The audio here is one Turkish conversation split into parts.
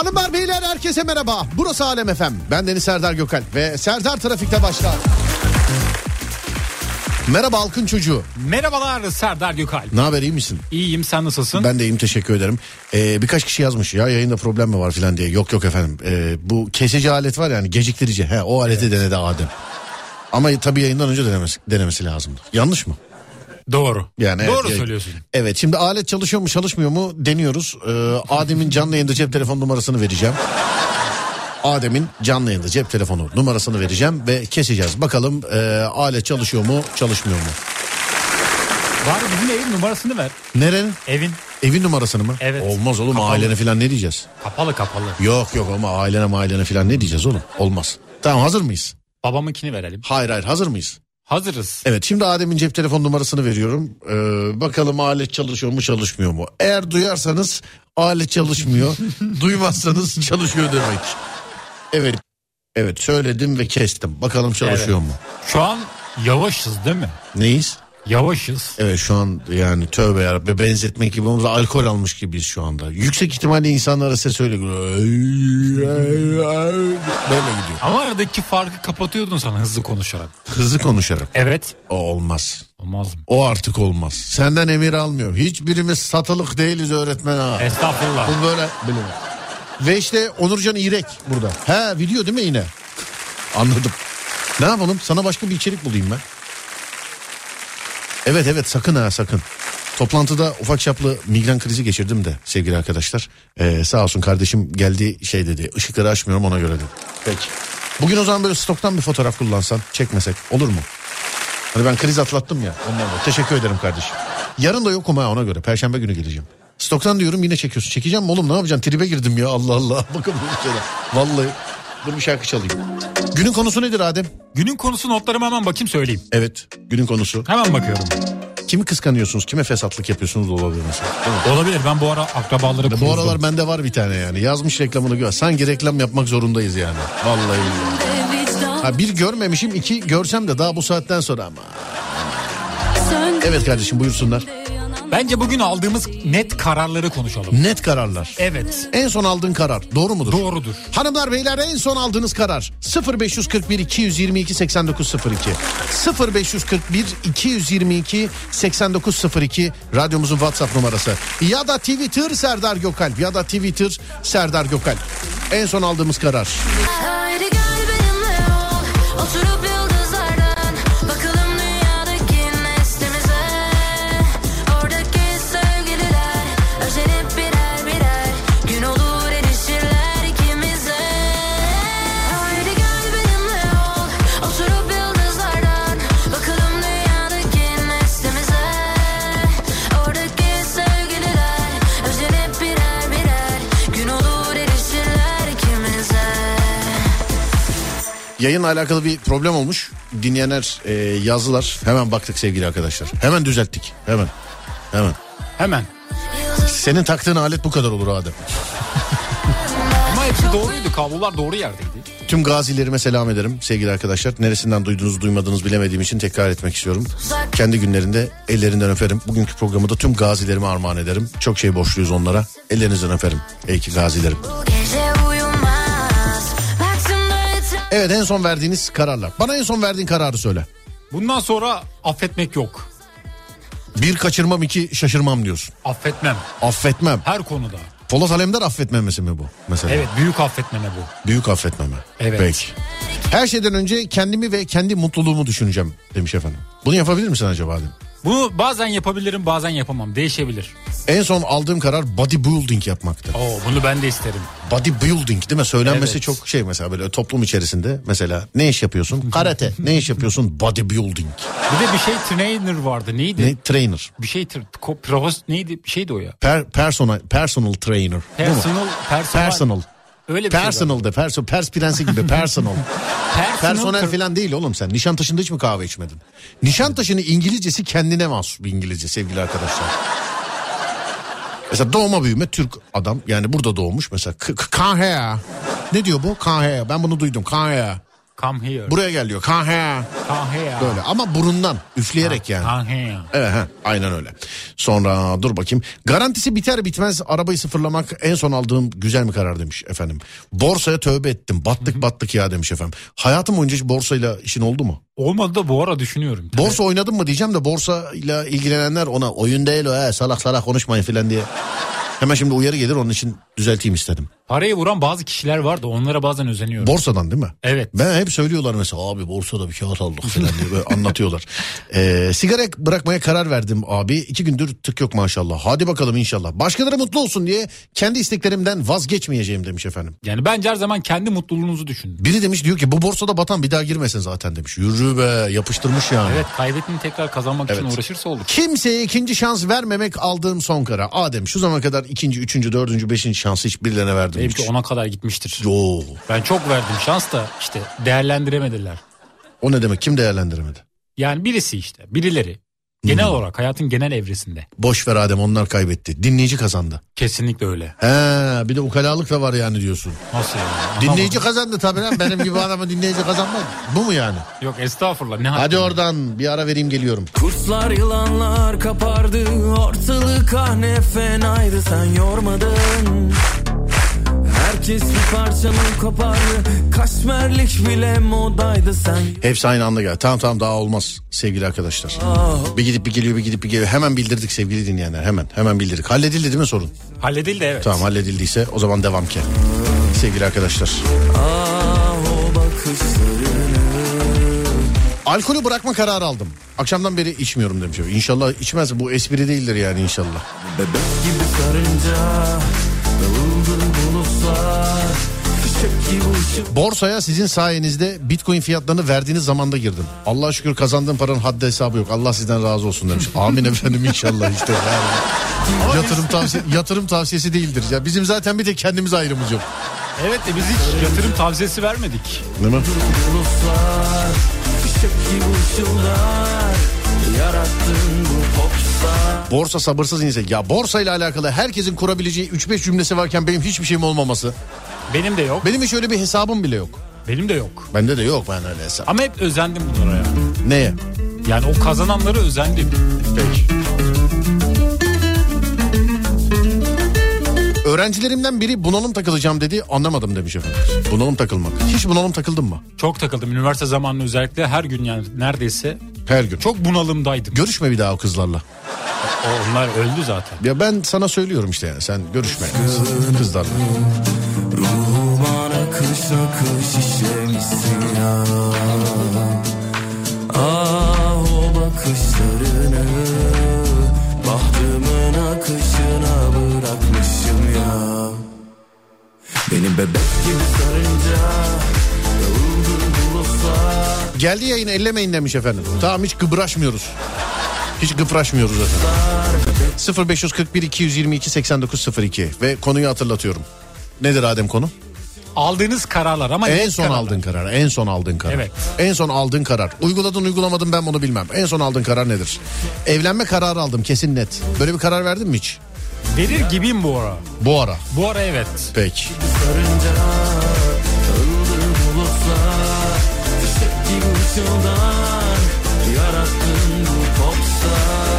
Hanımlar beyler herkese merhaba. Burası Alem Efem. Ben Deniz Serdar Gökalp ve Serdar Trafik'te başlar. Merhaba halkın çocuğu. Merhabalar Serdar Gökalp. Ne haber iyi misin? İyiyim sen nasılsın? Ben de iyiyim teşekkür ederim. Ee, birkaç kişi yazmış ya yayında problem mi var filan diye. Yok yok efendim. Ee, bu kesici alet var yani geciktirici. He, o aleti evet. denedi Adem. Ama tabii yayından önce denemesi, denemesi lazımdı. Yanlış mı? Doğru. Yani Doğru evet, söylüyorsun. Evet şimdi alet çalışıyor mu çalışmıyor mu deniyoruz. Ee, Adem'in canlı yayında cep telefon numarasını vereceğim. Adem'in canlı yayında cep telefonu numarasını vereceğim ve keseceğiz. Bakalım e, alet çalışıyor mu çalışmıyor mu? Var bizim evin numarasını ver. Nerenin? Evin. Evin numarasını mı? Evet. Olmaz oğlum Kapalı. ailene falan ne diyeceğiz? Kapalı kapalı. Yok yok ama ailene ailene falan ne diyeceğiz oğlum? Olmaz. Tamam hazır mıyız? Babamınkini verelim. Hayır hayır hazır mıyız? Hazırız. Evet şimdi Adem'in cep telefon numarasını veriyorum. Ee, bakalım alet çalışıyor mu çalışmıyor mu? Eğer duyarsanız alet çalışmıyor. duymazsanız çalışıyor demek. Evet. Evet söyledim ve kestim. Bakalım çalışıyor Evet. mu? Şu an yavaşız değil mi? Neyiz? Yavaşız. Evet şu an yani tövbe yarabbim benzetmek gibi olmaz alkol almış gibiyiz şu anda. Yüksek ihtimalle insanlara ses öyle. Böyle gidiyor. Ama aradaki farkı kapatıyordun sana hızlı konuşarak. Hızlı konuşarak. Evet. O olmaz. Olmaz mı? O artık olmaz. Senden emir almıyor. Hiçbirimiz satılık değiliz öğretmen ha. Estağfurullah. Bu böyle bilemem. Ve işte Onurcan İrek burada. He video değil mi yine? Anladım. Ne yapalım? Sana başka bir içerik bulayım ben. Evet evet sakın ha sakın. Toplantıda ufak çaplı migren krizi geçirdim de sevgili arkadaşlar. Ee, sağ olsun kardeşim geldi şey dedi. Işıkları açmıyorum ona göre dedi. Peki. Bugün o zaman böyle stoktan bir fotoğraf kullansan çekmesek olur mu? Hani ben kriz atlattım ya ondan da. Teşekkür ederim kardeşim. Yarın da yokum ha ona göre. Perşembe günü geleceğim. Stoktan diyorum yine çekiyorsun. Çekeceğim mi oğlum ne yapacaksın? Tribe girdim ya Allah Allah. Bakın bir şeyler. Vallahi. Dur bir şarkı çalayım. Günün konusu nedir Adem? Günün konusu notlarıma hemen bakayım söyleyeyim. Evet günün konusu. Hemen bakıyorum. Kimi kıskanıyorsunuz? Kime fesatlık yapıyorsunuz olabilir mesela. Değil mi? Olabilir ben bu ara akrabaları Bu kurdum. aralar bende var bir tane yani. Yazmış reklamını gör. Sanki reklam yapmak zorundayız yani. Vallahi billahi. Ha, bir görmemişim iki görsem de daha bu saatten sonra ama. Evet kardeşim buyursunlar. Bence bugün aldığımız net kararları konuşalım. Net kararlar. Evet. En son aldığın karar doğru mudur? Doğrudur. Hanımlar beyler en son aldığınız karar 0541 222 8902 0541 222 8902 radyomuzun WhatsApp numarası ya da Twitter Serdar Gökalp ya da Twitter Serdar Gökalp en son aldığımız karar Haydi gel benimle ol Oturup Yayınla alakalı bir problem olmuş. Dinleyenler e, yazdılar. Hemen baktık sevgili arkadaşlar. Hemen düzelttik. Hemen. Hemen. Hemen. Senin taktığın alet bu kadar olur Adem. Ama hepsi doğruydu. Kablolar doğru yerdeydi. Tüm gazilerime selam ederim sevgili arkadaşlar. Neresinden duydunuz duymadınız bilemediğim için tekrar etmek istiyorum. Kendi günlerinde ellerinden öperim. Bugünkü programı da tüm gazilerime armağan ederim. Çok şey borçluyuz onlara. Ellerinizden öperim. Ey ki gazilerim. Bu gece Evet en son verdiğiniz kararlar. Bana en son verdiğin kararı söyle. Bundan sonra affetmek yok. Bir kaçırmam iki şaşırmam diyorsun. Affetmem. Affetmem. Her konuda. Polat Alemdar affetmemesi mi bu mesela? Evet büyük affetmeme bu. Büyük affetmeme. Evet. Peki. Her şeyden önce kendimi ve kendi mutluluğumu düşüneceğim demiş efendim. Bunu yapabilir misin acaba Adem? Bunu bazen yapabilirim bazen yapamam. Değişebilir. En son aldığım karar bodybuilding yapmaktı. Oo, bunu ben de isterim. Bodybuilding değil mi? Söylenmesi Evet. çok şey mesela böyle toplum içerisinde mesela ne iş yapıyorsun? Karate. ne iş yapıyorsun? Bodybuilding. Bir de bir şey trainer vardı. Neydi? Ne? Trainer. Bir şey provos neydi? Bir şeydi o ya. Per, personal, personal trainer. Personal. Personal. Personal. Öyle bir şey Personal de. Perso, pers prensi gibi personal. Personel falan değil oğlum sen. Nişantaşı'nda hiç mi kahve içmedin? Nişantaşı'nın İngilizcesi kendine mahsus bir İngilizce sevgili arkadaşlar. Mesela doğma büyüme Türk adam yani burada doğmuş mesela K- K- Kahya. Ne diyor bu? Kahya. Ben bunu duydum. Kahya. Come here. Buraya gel diyor. Come here. Come here. Böyle ama burundan üfleyerek yani. Come here. Evet he, aynen öyle. Sonra dur bakayım. Garantisi biter bitmez arabayı sıfırlamak en son aldığım güzel bir karar demiş efendim. Borsaya tövbe ettim. Battık battık ya demiş efendim. Hayatım boyunca hiç borsayla işin oldu mu? Olmadı da bu ara düşünüyorum. Borsa oynadın mı diyeceğim de borsayla ilgilenenler ona oyun değil o he, salak salak konuşmayın filan diye. Hemen şimdi uyarı gelir onun için düzelteyim istedim. Parayı vuran bazı kişiler var da onlara bazen özeniyorum. Borsadan değil mi? evet. Ben hep söylüyorlar mesela abi borsada bir kağıt aldık falan diye böyle anlatıyorlar. Ee, sigara bırakmaya karar verdim abi. iki gündür tık yok maşallah. Hadi bakalım inşallah. Başkaları mutlu olsun diye kendi isteklerimden vazgeçmeyeceğim demiş efendim. Yani bence her zaman kendi mutluluğunuzu düşünün. Biri demiş diyor ki bu borsada batan bir daha girmesin zaten demiş. Yürü be yapıştırmış yani. Evet kaybettiğini tekrar kazanmak için Evet. uğraşırsa olur. Kimseye ikinci şans vermemek aldığım son karar. Adem şu zamana kadar ikinci, üçüncü, dördüncü, beşinci şansı hiç birilerine verdim. Benimki hiç. ona kadar gitmiştir. Yo. Ben çok verdim şans da işte değerlendiremediler. O ne demek kim değerlendiremedi? Yani birisi işte birileri. Genel olarak hayatın genel evresinde. Boş ver Adem onlar kaybetti. Dinleyici kazandı. Kesinlikle öyle. He bir de ukalalık da var yani diyorsun. Nasıl yani? Dinleyici Anlamadım. kazandı tabii lan benim gibi adamı dinleyici kazanmaz. Bu mu yani? Yok estağfurullah. Ne Hadi haddime. oradan bir ara vereyim geliyorum. Kurslar yılanlar kapardı Ortalık ah ne fenaydı sen yormadın Herkes bir parçanı kopardı Kaşmerlik bile modaydı sen Hepsi aynı anda geldi. Tamam tamam daha olmaz sevgili arkadaşlar. Bir gidip bir geliyor bir gidip bir geliyor. Hemen bildirdik sevgili dinleyenler hemen hemen bildirdik. Halledildi değil mi sorun? Halledildi evet. Tamam halledildiyse o zaman devam ki. Sevgili arkadaşlar. Ah Alkolü bırakma kararı aldım. Akşamdan beri içmiyorum demiş. İnşallah içmez. Bu espri değildir yani inşallah. Bebek gibi sarınca Borsaya sizin sayenizde bitcoin fiyatlarını verdiğiniz zamanda girdim. Allah'a şükür kazandığım paranın haddi hesabı yok. Allah sizden razı olsun demiş. Amin efendim inşallah işte. Yani. Yatırım, tavsiye, yatırım tavsiyesi değildir. Ya bizim zaten bir tek kendimiz ayrımız yok. Evet de biz hiç yatırım tavsiyesi vermedik. Değil mi? Borsa sabırsız insan. Ya borsa ile alakalı herkesin kurabileceği 3-5 cümlesi varken benim hiçbir şeyim olmaması. Benim de yok. Benim hiç öyle bir hesabım bile yok. Benim de yok. Bende de yok ben öyle hesap. Ama hep özendim bunlara ya. Neye? Yani o kazananları özendim. Peki. Öğrencilerimden biri bunalım takılacağım dedi anlamadım demiş efendim. Bunalım takılmak. Hiç bunalım takıldın mı? Çok takıldım. Üniversite zamanında özellikle her gün yani neredeyse Her gün. çok bunalımdaydım. Görüşme bir daha o kızlarla. O, onlar öldü zaten. Ya ben sana söylüyorum işte yani sen görüşme kız- kızlarla. Ruhuma akış akış işlemişsin ya Ah o bakışlarını Beni bebek gibi sarınca Geldi yayın ellemeyin demiş efendim. Tamam hiç gıbraşmıyoruz. Hiç gıpraşmıyoruz efendim. 0541 222 8902 ve konuyu hatırlatıyorum. Nedir Adem konu? Aldığınız kararlar ama En son kararlar. aldığın karar. En son aldığın karar. Evet. En son aldığın karar. Uyguladın uygulamadın ben bunu bilmem. En son aldığın karar nedir? Evlenme kararı aldım kesin net. Böyle bir karar verdin mi hiç? Verir gibiyim bu ara. Bu ara. Bu ara evet. Peki. Sarınca Dağıldı bulutlar Fişek gibi ışıldar Yarattın bu popstar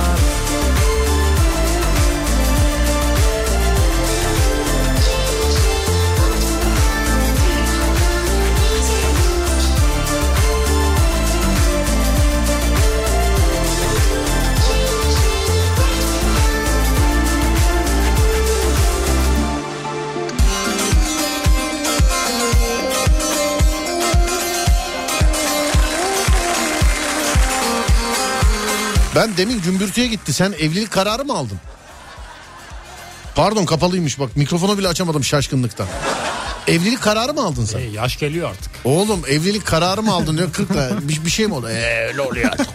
Ben demin gümbürtüye gitti. Sen evlilik kararı mı aldın? Pardon kapalıymış bak mikrofonu bile açamadım şaşkınlıktan. Evlilik kararı mı aldın sen? E, yaş geliyor artık. Oğlum evlilik kararı mı aldın diyor 40 bir, bir şey mi oldu? Eee öyle oluyor artık.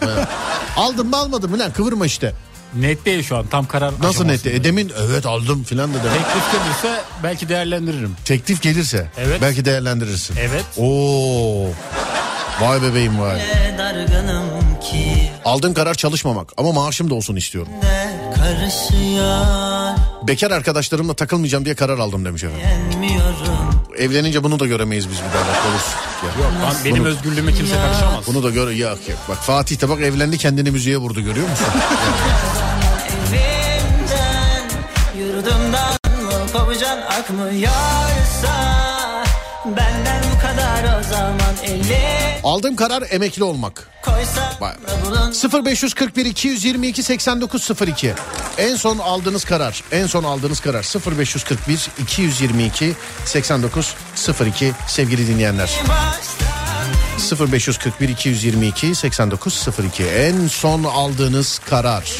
Aldın mı almadın mı lan kıvırma işte. Net değil şu an tam karar Nasıl aşamasında. netti? E demin evet aldım filan da demek. Teklif gelirse belki değerlendiririm. Teklif gelirse Evet. belki değerlendirirsin. Evet. Oo. Vay bebeğim vay. Aldığın karar çalışmamak ama maaşım da olsun istiyorum. Bekar arkadaşlarımla takılmayacağım diye karar aldım demiş efendim. Evlenince bunu da göremeyiz biz bir daha bak olursun. Ya. Yok ben, benim Bunu- özgürlüğüme kimse karışamaz. Bunu da gör yok yok. Bak Fatih de bak evlendi kendini müziğe vurdu görüyor musun? Evimden yurdumdan mı kopacaksın akmıyorsa Aldığım karar emekli olmak. Vay da bulun 0541 222 8902. En son aldığınız karar. En son aldığınız karar 0541 222 8902 sevgili dinleyenler. baştan 0541 222 8902 en son aldığınız karar.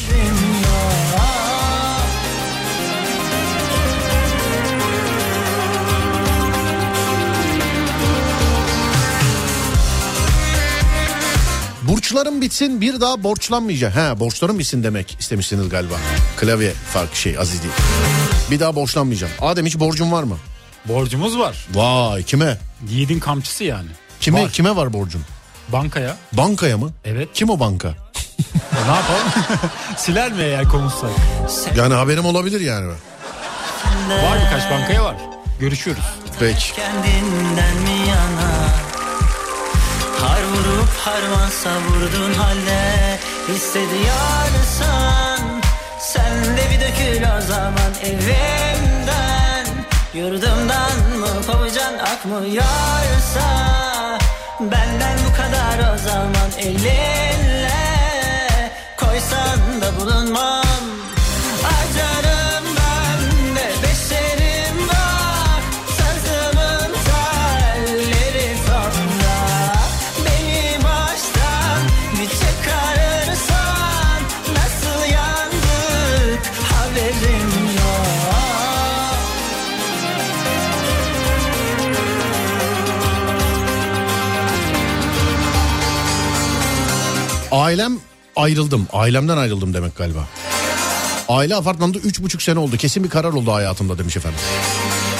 Burçlarım bitsin bir daha borçlanmayacağım. Ha borçlarım bitsin demek istemişsiniz galiba. Klavye fark şey Aziz değil. Bir daha borçlanmayacağım. Adem hiç borcun var mı? Borcumuz var. Vay kime? Yiğidin kamçısı yani. Kime Var. kime var borcun? Bankaya. Bankaya mı? Evet. Kim o banka? E, ne yapalım? Siler mi eğer konuşsak? Yani haberim olabilir yani. Var birkaç bankaya var. Görüşüyoruz. Peki. kendinden mi yana Har vurup harman savurdun halde Hissediyorsan Sen de bir dökül o zaman evimden. Yurdumdan mı kovacan akmıyorsa Benden bu kadar o zaman elinle. Koysan da bulunmam Ailem ayrıldım. Ailemden ayrıldım demek galiba. Aile apartmanında üç buçuk sene oldu. Kesin bir karar oldu hayatımda demiş efendim.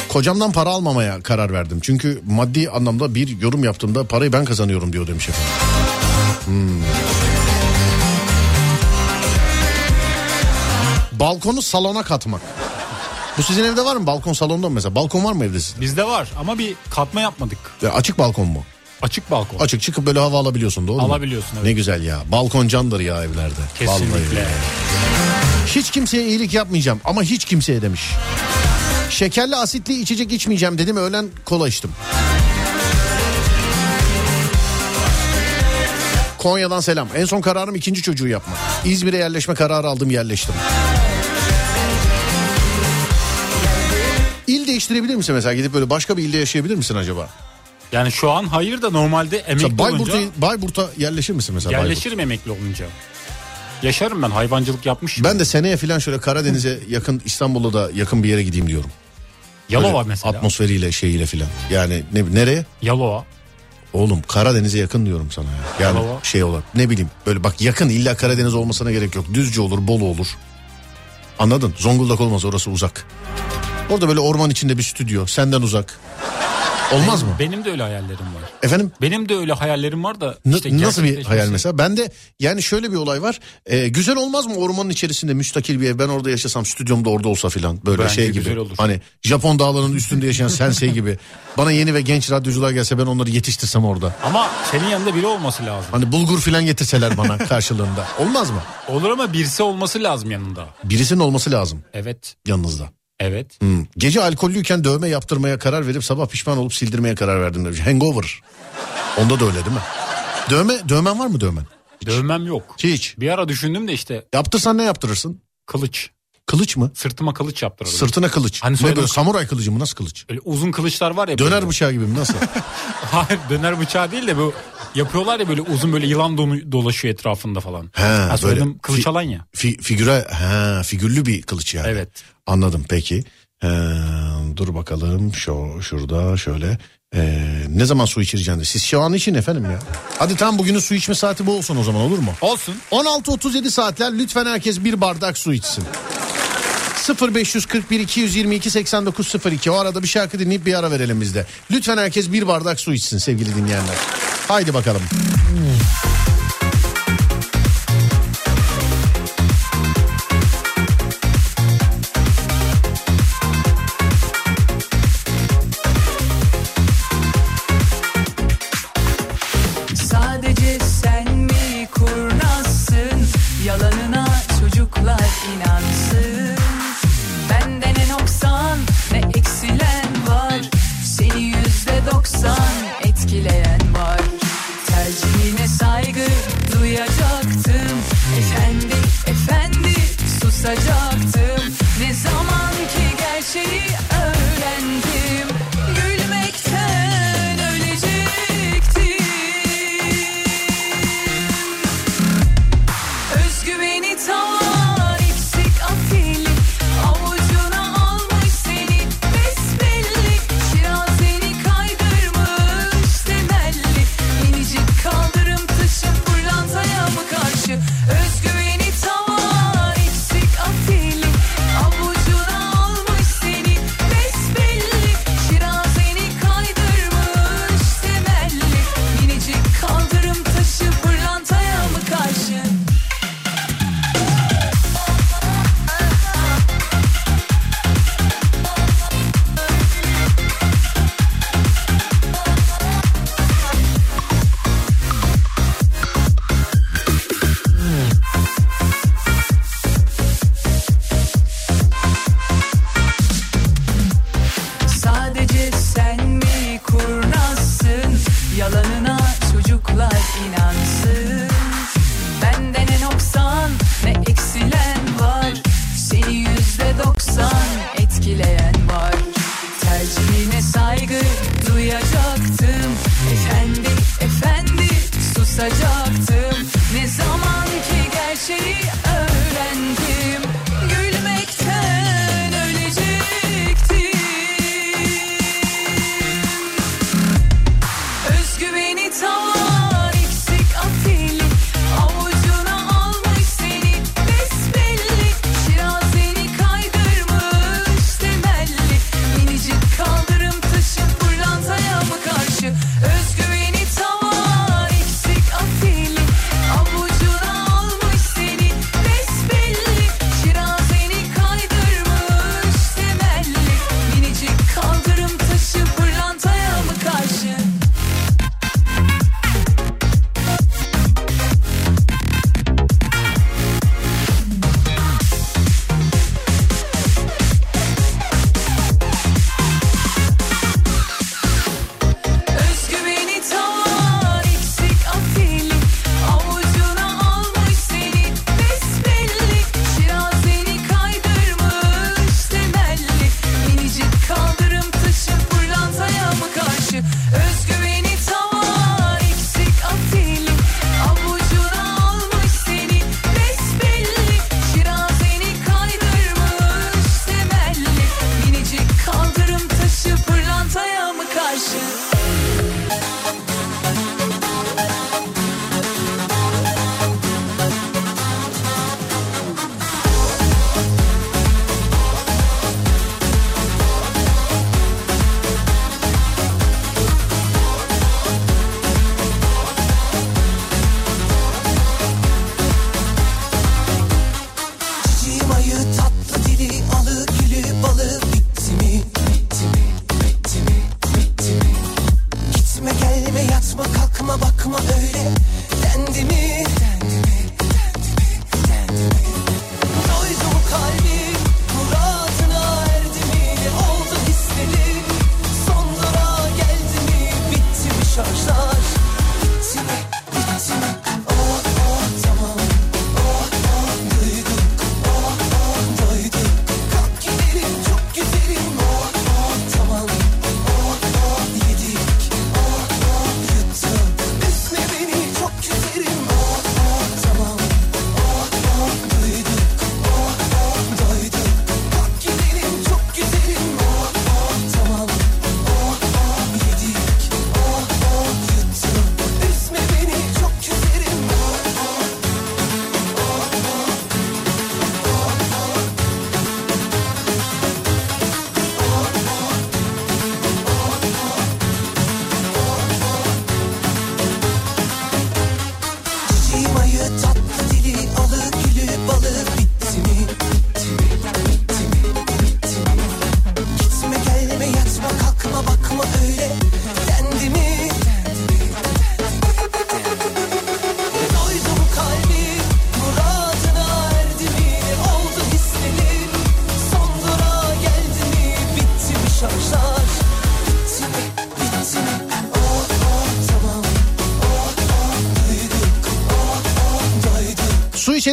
Kocamdan para almamaya karar verdim. Çünkü maddi anlamda bir yorum yaptığımda parayı ben kazanıyorum diyor demiş efendim. Hmm. Balkonu salona katmak. Bu sizin evde var mı? Balkon salonda mı mesela? Balkon var mı evde sizde? Bizde var ama bir katma yapmadık. Ya açık balkon mu? Açık balkon. Açık çıkıp böyle hava alabiliyorsun doğru mu? Alabiliyorsun, evet. Ne güzel ya. Balkon candır ya evlerde. Kesinlikle. Vallahi. Hiç kimseye iyilik yapmayacağım ama hiç kimseye demiş. Şekerli asitli içecek içmeyeceğim dedim öğlen kola içtim. Konya'dan selam. En son kararım ikinci çocuğu yapmak. İzmir'e yerleşme kararı aldım yerleştim. İl değiştirebilir misin mesela gidip böyle başka bir ilde yaşayabilir misin acaba? Yani şu an hayır da normalde emekli Mesela Bayburt'a, olunca Bayburt'a yerleşir misin mesela? Bayburt? yerleşirim emekli olunca. Yaşarım ben hayvancılık yapmışım. Ben de seneye falan şöyle Karadeniz'e yakın İstanbul'a da yakın bir yere gideyim diyorum. Yalova Böyle mesela. Atmosferiyle şeyiyle filan. Yani ne, nereye? Yalova. Oğlum Karadeniz'e yakın diyorum sana ya. Yani Yalova. şey olur ne bileyim böyle bak yakın illa Karadeniz olmasına gerek yok. Düzce olur Bolu olur. Anladın? Zonguldak olmaz orası uzak. Orada böyle orman içinde bir stüdyo senden uzak. Olmaz mı? Benim de öyle hayallerim var. Efendim Benim de öyle hayallerim var da. N- işte nasıl bir hayal mesela? Ben de yani şöyle bir olay var. Ee, güzel olmaz mı ormanın içerisinde müstakil bir ev? Ben orada yaşasam stüdyomda orada olsa filan. Böyle Bence şey gibi. olur. Hani Japon dağlarının üstünde yaşayan sensei gibi. Bana yeni ve genç radyocular gelse ben onları yetiştirsem orada. Ama senin yanında biri olması lazım. Hani bulgur filan getirseler bana karşılığında. Olmaz mı? Olur ama birisi olması lazım yanında. Birisinin olması lazım Evet. yanınızda. Evet. Hmm. Gece alkollüyken dövme yaptırmaya karar verip sabah pişman olup sildirmeye karar verdim demiş. Hangover. Onda da öyle değil mi? Dövme, dövmen var mı dövmen? Dövmem yok. Hiç. Bir ara düşündüm de işte Yaptırsan ne yaptırırsın? kılıç. Kılıç mı? Sırtıma kılıç yaptırırım. Sırtına kılıç. Hani ne böyle samuray kılıcı mı? Nasıl kılıç? Böyle uzun kılıçlar var ya. Döner böyle. bıçağı gibi mi? Nasıl? Hayır döner bıçağı değil de bu yapıyorlar ya böyle uzun böyle yılan donu- dolaşıyor etrafında falan. He, Ha, böyle kılıç fi- alan ya. Fi, figüre, ha, figürlü bir kılıç yani. Evet. Anladım peki. He, dur bakalım şu şurada şöyle. Ee, ne zaman su içireceğim de. Siz şu an için efendim ya. Hadi tam bugünün su içme saati bu olsun o zaman olur mu? Olsun. 16.37 saatler lütfen herkes bir bardak su içsin. 0541 222 8902 o arada bir şarkı dinleyip bir ara verelim biz de. Lütfen herkes bir bardak su içsin sevgili dinleyenler. Haydi bakalım.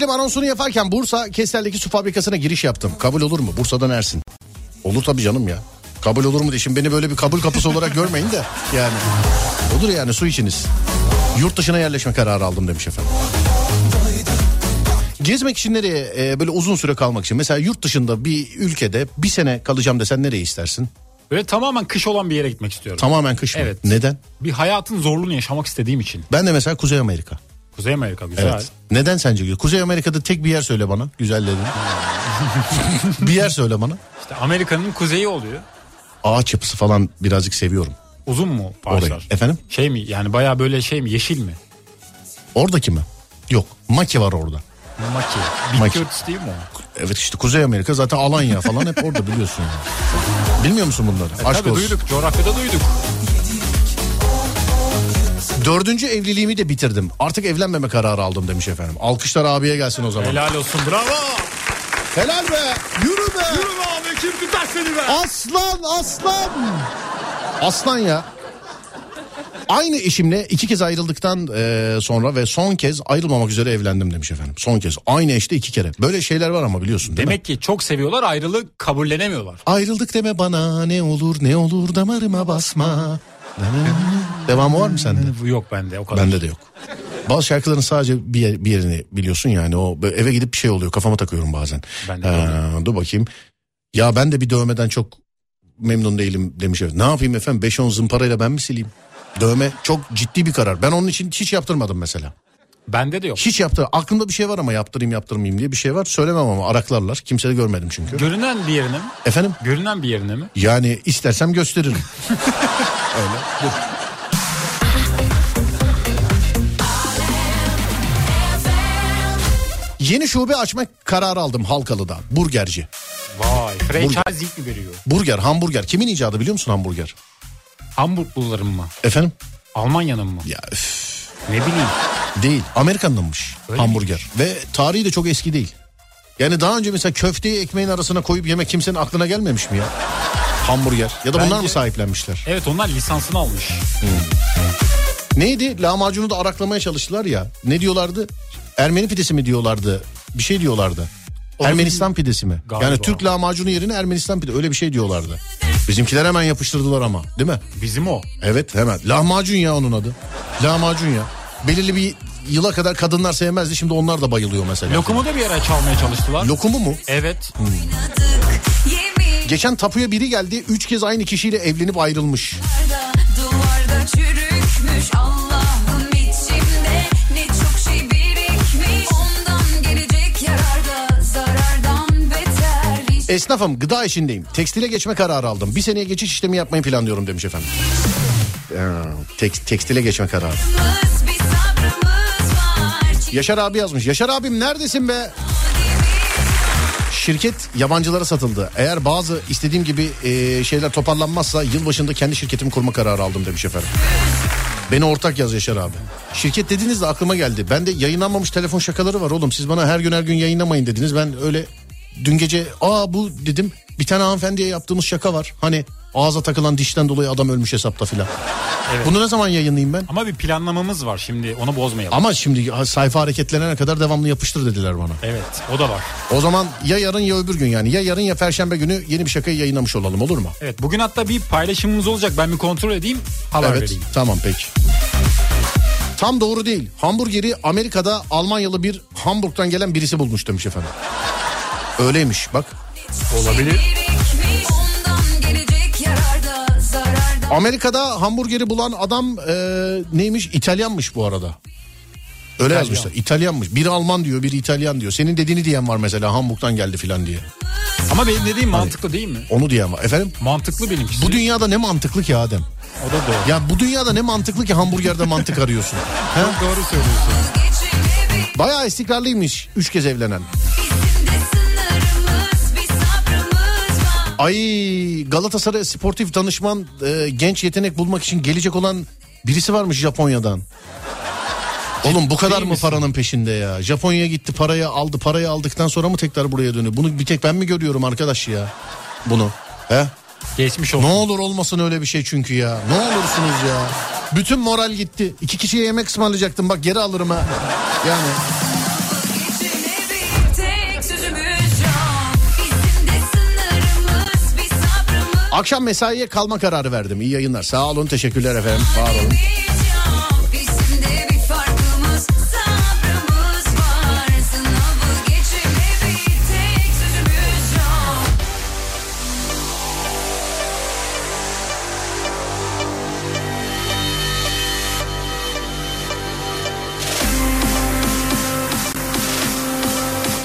İçelim anonsunu yaparken Bursa Kestel'deki su fabrikasına giriş yaptım. Kabul olur mu? Bursa'dan Ersin. Olur tabii canım ya. Kabul olur mu diye şimdi beni böyle bir kabul kapısı olarak görmeyin de yani. Olur yani su içiniz. Yurt dışına yerleşme kararı aldım demiş efendim. Gezmek için nereye e, böyle uzun süre kalmak için mesela yurt dışında bir ülkede bir sene kalacağım desen nereye istersin? Böyle tamamen kış olan bir yere gitmek istiyorum. Tamamen kış mı? Evet. Neden? Bir hayatın zorluğunu yaşamak istediğim için. Ben de mesela Kuzey Amerika. Kuzey Amerika güzel. Evet. Neden sence? Kuzey Amerika'da tek bir yer söyle bana. Güzel dedin. bir yer söyle bana. İşte Amerika'nın kuzeyi oluyor. Ağaç yapısı falan birazcık seviyorum. Uzun mu Orayı. parçalar? Efendim? Şey mi yani baya böyle şey mi yeşil mi? Oradaki mi? Yok. Maki var orada. Maki. Maki. Bitki örtüsü değil mi o? Evet işte Kuzey Amerika zaten Alanya falan hep orada biliyorsun yani. Bilmiyor musun bunları? Aşk Tabii olsun. duyduk coğrafyada duyduk. Dördüncü evliliğimi de bitirdim. Artık evlenmeme kararı aldım demiş efendim. Alkışlar abiye gelsin o zaman. Helal, Helal olsun bravo. be. Yürü be. Yürü be abi kim tutar seni be? Aslan aslan. Aslan ya. Aynı eşimle iki kez ayrıldıktan e, sonra ve son kez ayrılmamak üzere evlendim demiş efendim. Son kez. Aynı eşte iki kere. Böyle şeyler var ama biliyorsun değil mi? Demek ki çok seviyorlar ayrılığı kabullenemiyorlar. Ayrıldık deme bana ne olur ne olur damarıma basma. Devamı var mı sende? Yok bende o kadar. Bende de yok. Bazı şarkıların sadece bir, yer- bir yerini biliyorsun yani o eve gidip bir şey oluyor kafama takıyorum bazen. Ben de Ee, dur bakayım. Ya ben de bir dövmeden çok memnun değilim demiş. Ne yapayım efendim 5-10 zımparayla ben mi sileyim? Dövme çok ciddi bir karar. Ben onun için hiç yaptırmadım mesela. Bende de yok. Hiç yaptı. Aklımda bir şey var ama yaptırayım yaptırmayayım diye bir şey var. Söylemem ama araklarlar. Kimse de görmedim çünkü. Görünen bir yerine mi? Efendim? Görünen bir yerine mi? Yani istersem gösteririm. Öyle. Dur. Yeni şube açmak kararı aldım Halkalı'da. Burgerci. Vay. Franchise mi veriyor? Burger, hamburger. Kimin icadı biliyor musun hamburger? Hamburgluların mı? Efendim? Almanya'nın mı? Ya üf, Ne bileyim. değil. Amerikan'danmış Öyle hamburger. Ve tarihi de çok eski değil. Yani daha önce mesela köfteyi ekmeğin arasına koyup yemek kimsenin aklına gelmemiş mi ya? Hamburger. Ya da bunlar Bence- mı sahiplenmişler? Evet onlar lisansını almış. Neydi? Lahmacunu da araklamaya çalıştılar ya. Ne diyorlardı? Ermeni pidesi mi diyorlardı? Bir şey diyorlardı. Onu Ermenistan pidesi mi? Galiba. Yani Türk lahmacunu yerine Ermenistan pide öyle bir şey diyorlardı. Bizimkiler hemen yapıştırdılar ama değil mi? Bizim o. Evet hemen. Lahmacun ya onun adı. Lahmacun ya. Belirli bir yıla kadar kadınlar sevmezdi şimdi onlar da bayılıyor mesela. Lokumu da bir ara çalmaya çalıştılar. Lokumu mu? evet. Yemin Geçen tapuya biri geldi. Üç kez aynı kişiyle evlenip ayrılmış. duvarda çürükmüş Esnafım gıda işindeyim. Tekstile geçme kararı aldım. Bir seneye geçiş işlemi yapmayı planlıyorum demiş efendim. Tek- tekstile geçme kararı. Yaşar abi yazmış. Yaşar abim neredesin be? Şirket yabancılara satıldı. Eğer bazı istediğim gibi e, şeyler toparlanmazsa yılbaşında kendi şirketimi kurma kararı aldım demiş efendim. Beni ortak yaz Yaşar abi. Şirket dediğinizde aklıma geldi. Ben de yayınlanmamış telefon şakaları var oğlum. Siz bana her gün her gün yayınlamayın dediniz. Ben öyle dün gece aa bu dedim. Bir tane hanımefendiye yaptığımız şaka var. Hani ağza takılan dişten dolayı adam ölmüş hesapta filan. Bunu ne zaman yayınlayayım ben? Ama bir planlamamız var şimdi onu bozmayalım. Ama şimdi sayfa hareketlenene kadar devamlı yapıştır dediler bana. Evet o da var. O zaman ya yarın ya öbür gün yani ya yarın ya perşembe günü yeni bir şakayı yayınlamış olalım olur mu? Evet bugün hatta bir paylaşımımız olacak. Ben bir kontrol edeyim haber evet vereyim. tamam peki. Tam doğru değil. Hamburgeri Amerika'da Almanyalı bir Hamburg'dan gelen birisi bulmuş demiş efendim. Öyleymiş bak. Olabilir. Amerika'da hamburgeri bulan adam e, neymiş? İtalyanmış bu arada. Öyle İtalyan. yazmışlar. İtalyanmış. Biri Alman diyor, biri İtalyan diyor. Senin dediğini diyen var mesela Hamburg'dan geldi filan diye. Ama benim dediğim mantıklı değil mi? Onu diyen var. Efendim? Mantıklı benimkisi. Bu dünyada ne mantıklı ki Adem? O da doğru. Ya bu dünyada ne mantıklı ki hamburgerde mantık arıyorsun? He? Doğru söylüyorsun. Bayağı istikrarlıymış üç kez evlenen. Ay Galatasaray sportif danışman e, genç yetenek bulmak için gelecek olan birisi varmış Japonya'dan. Oğlum bu kadar mı misin? paranın peşinde ya? Japonya'ya gitti parayı aldı parayı aldıktan sonra mı tekrar buraya dönüyor? Bunu bir tek ben mi görüyorum arkadaş ya? Bunu. He? Geçmiş olsun. Ne olur olmasın öyle bir şey çünkü ya. Ne olursunuz ya. Bütün moral gitti. İki kişiye yemek ısmarlayacaktım bak geri alırım ha. Yani. Akşam mesaiye kalma kararı verdim. İyi yayınlar. Sağ olun teşekkürler efendim. Var olun.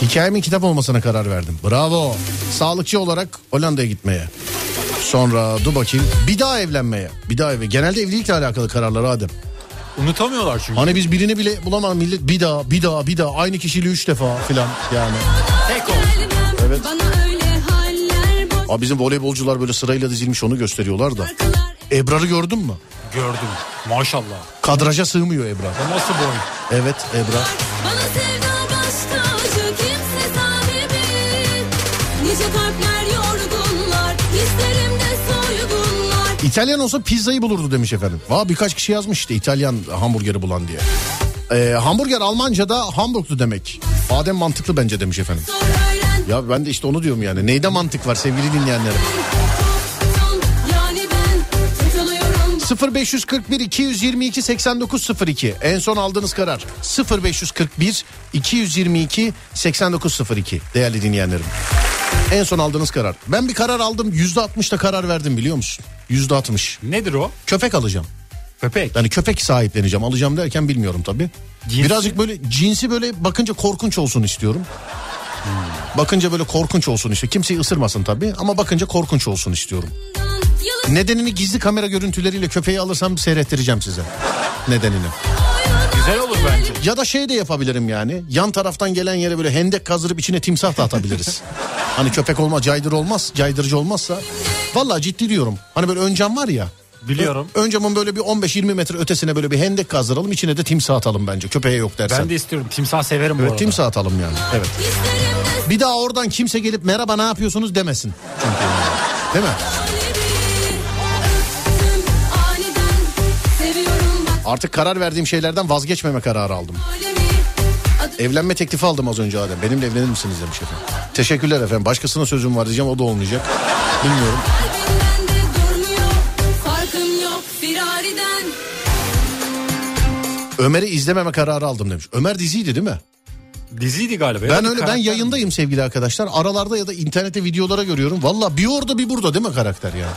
Hikayemin kitap olmasına karar verdim. Bravo. Sağlıkçı olarak Hollanda'ya gitmeye. Sonra dur bakayım bir daha evlenmeye. Bir daha eve. Genelde evlilikle alakalı kararlar Adem. Unutamıyorlar çünkü. Hani biz birini bile bulamadan millet bir daha bir daha bir daha aynı kişiliği üç defa filan yani. Tek o. Evet. Bana öyle haller boş Abi bizim voleybolcular böyle sırayla dizilmiş onu gösteriyorlar da. Ebrar'ı gördün mü? Gördüm. Maşallah. Kadraja sığmıyor Ebrar. O nasıl boy? Evet Ebrar. Bana sevda baş tacı kimse sahibi Nice kalpler İtalyan olsa pizzayı bulurdu demiş efendim. Valla birkaç kişi yazmış işte İtalyan hamburgeri bulan diye. Ee, hamburger Almanca'da Hamburglu demek. Adem mantıklı bence demiş efendim. Ya ben de işte onu diyorum yani. Neyde mantık var sevgili dinleyenlerim? son yani ben tutuluyorum 0541 222 8902 en son aldığınız karar 0541 222 8902 değerli dinleyenlerim. En son aldığınız karar. Ben bir karar aldım %60'da karar verdim biliyor musun? %60. Nedir o? Köpek alacağım. Köpek. Yani köpek sahipleneceğim. Alacağım derken bilmiyorum tabii. Cinsi? Birazcık böyle cinsi böyle bakınca korkunç olsun istiyorum. Bakınca böyle korkunç olsun işte. Kimseyi ısırmasın tabii ama bakınca korkunç olsun istiyorum. Nedenini gizli kamera görüntüleriyle köpeği alırsam seyrettireceğim size. Nedenini. Bence. Ya da şey de yapabilirim yani. Yan taraftan gelen yere böyle hendek kazdırıp içine timsah da atabiliriz. hani köpek olma caydır olmaz, caydırıcı olmazsa. Vallahi ciddi diyorum. Hani böyle ön cam var ya. Biliyorum. Ö- ön camın böyle bir 15-20 metre ötesine böyle bir hendek kazdıralım. içine de timsah atalım bence. Köpeğe yok dersen. Ben de istiyorum. Timsah severim bu Evet arada. timsah atalım yani. Evet. Bir daha oradan kimse gelip merhaba ne yapıyorsunuz demesin. Çünkü. Değil mi? Artık karar verdiğim şeylerden vazgeçmeme kararı aldım. Evlenme teklifi aldım az önce Adem. Benimle evlenir misiniz demiş efendim. Teşekkürler efendim. Başkasına sözüm var diyeceğim o da olmayacak. Bilmiyorum. Ömer'i izlememe kararı aldım demiş. Ömer diziydi değil mi? Diziydi galiba. Ben öyle ben karakter yayındayım sevgili arkadaşlar. Aralarda ya da internette videolara görüyorum. Valla bir orada bir burada değil mi karakter ya?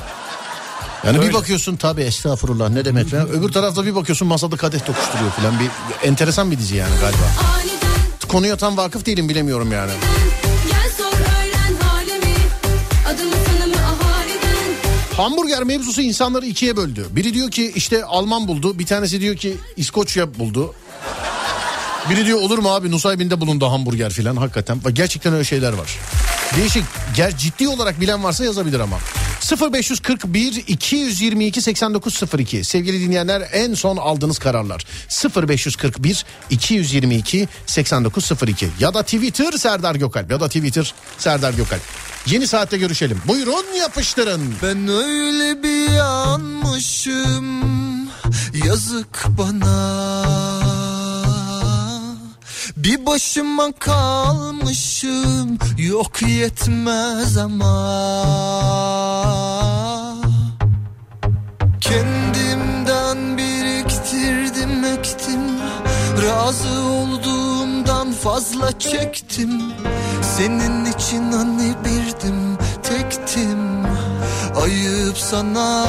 Yani bir Öyle. bakıyorsun tabii estağfurullah ne demek falan. Öbür tarafta bir bakıyorsun masada kadeh tokuşturuyor falan. Bir enteresan bir dizi yani galiba. aniden Konuya tam vakıf değilim bilemiyorum yani. Hamburger mevzusu insanları ikiye böldü. Biri diyor ki işte Alman buldu. Bir tanesi diyor ki İskoçya buldu. Biri diyor olur mu abi Nusaybin'de bulundu hamburger filan hakikaten. Ve Gerçekten öyle şeyler var. Değişik. Ger ciddi olarak bilen varsa yazabilir ama. 0541 222 8902 sevgili dinleyenler en son aldığınız kararlar. 0541 222 8902 ya da Twitter Serdar Gökalp. Ya da Twitter Serdar Gökalp. Yeni saatte görüşelim. Buyurun yapıştırın. Ben öyle bir yanmışım. Yazık bana Bir başıma kalmışım Yok yetmez ama. Kendimden biriktirdim ektim. Razı olduğumdan fazla çektim. Senin için hani birdim tektim. Ayıp sana.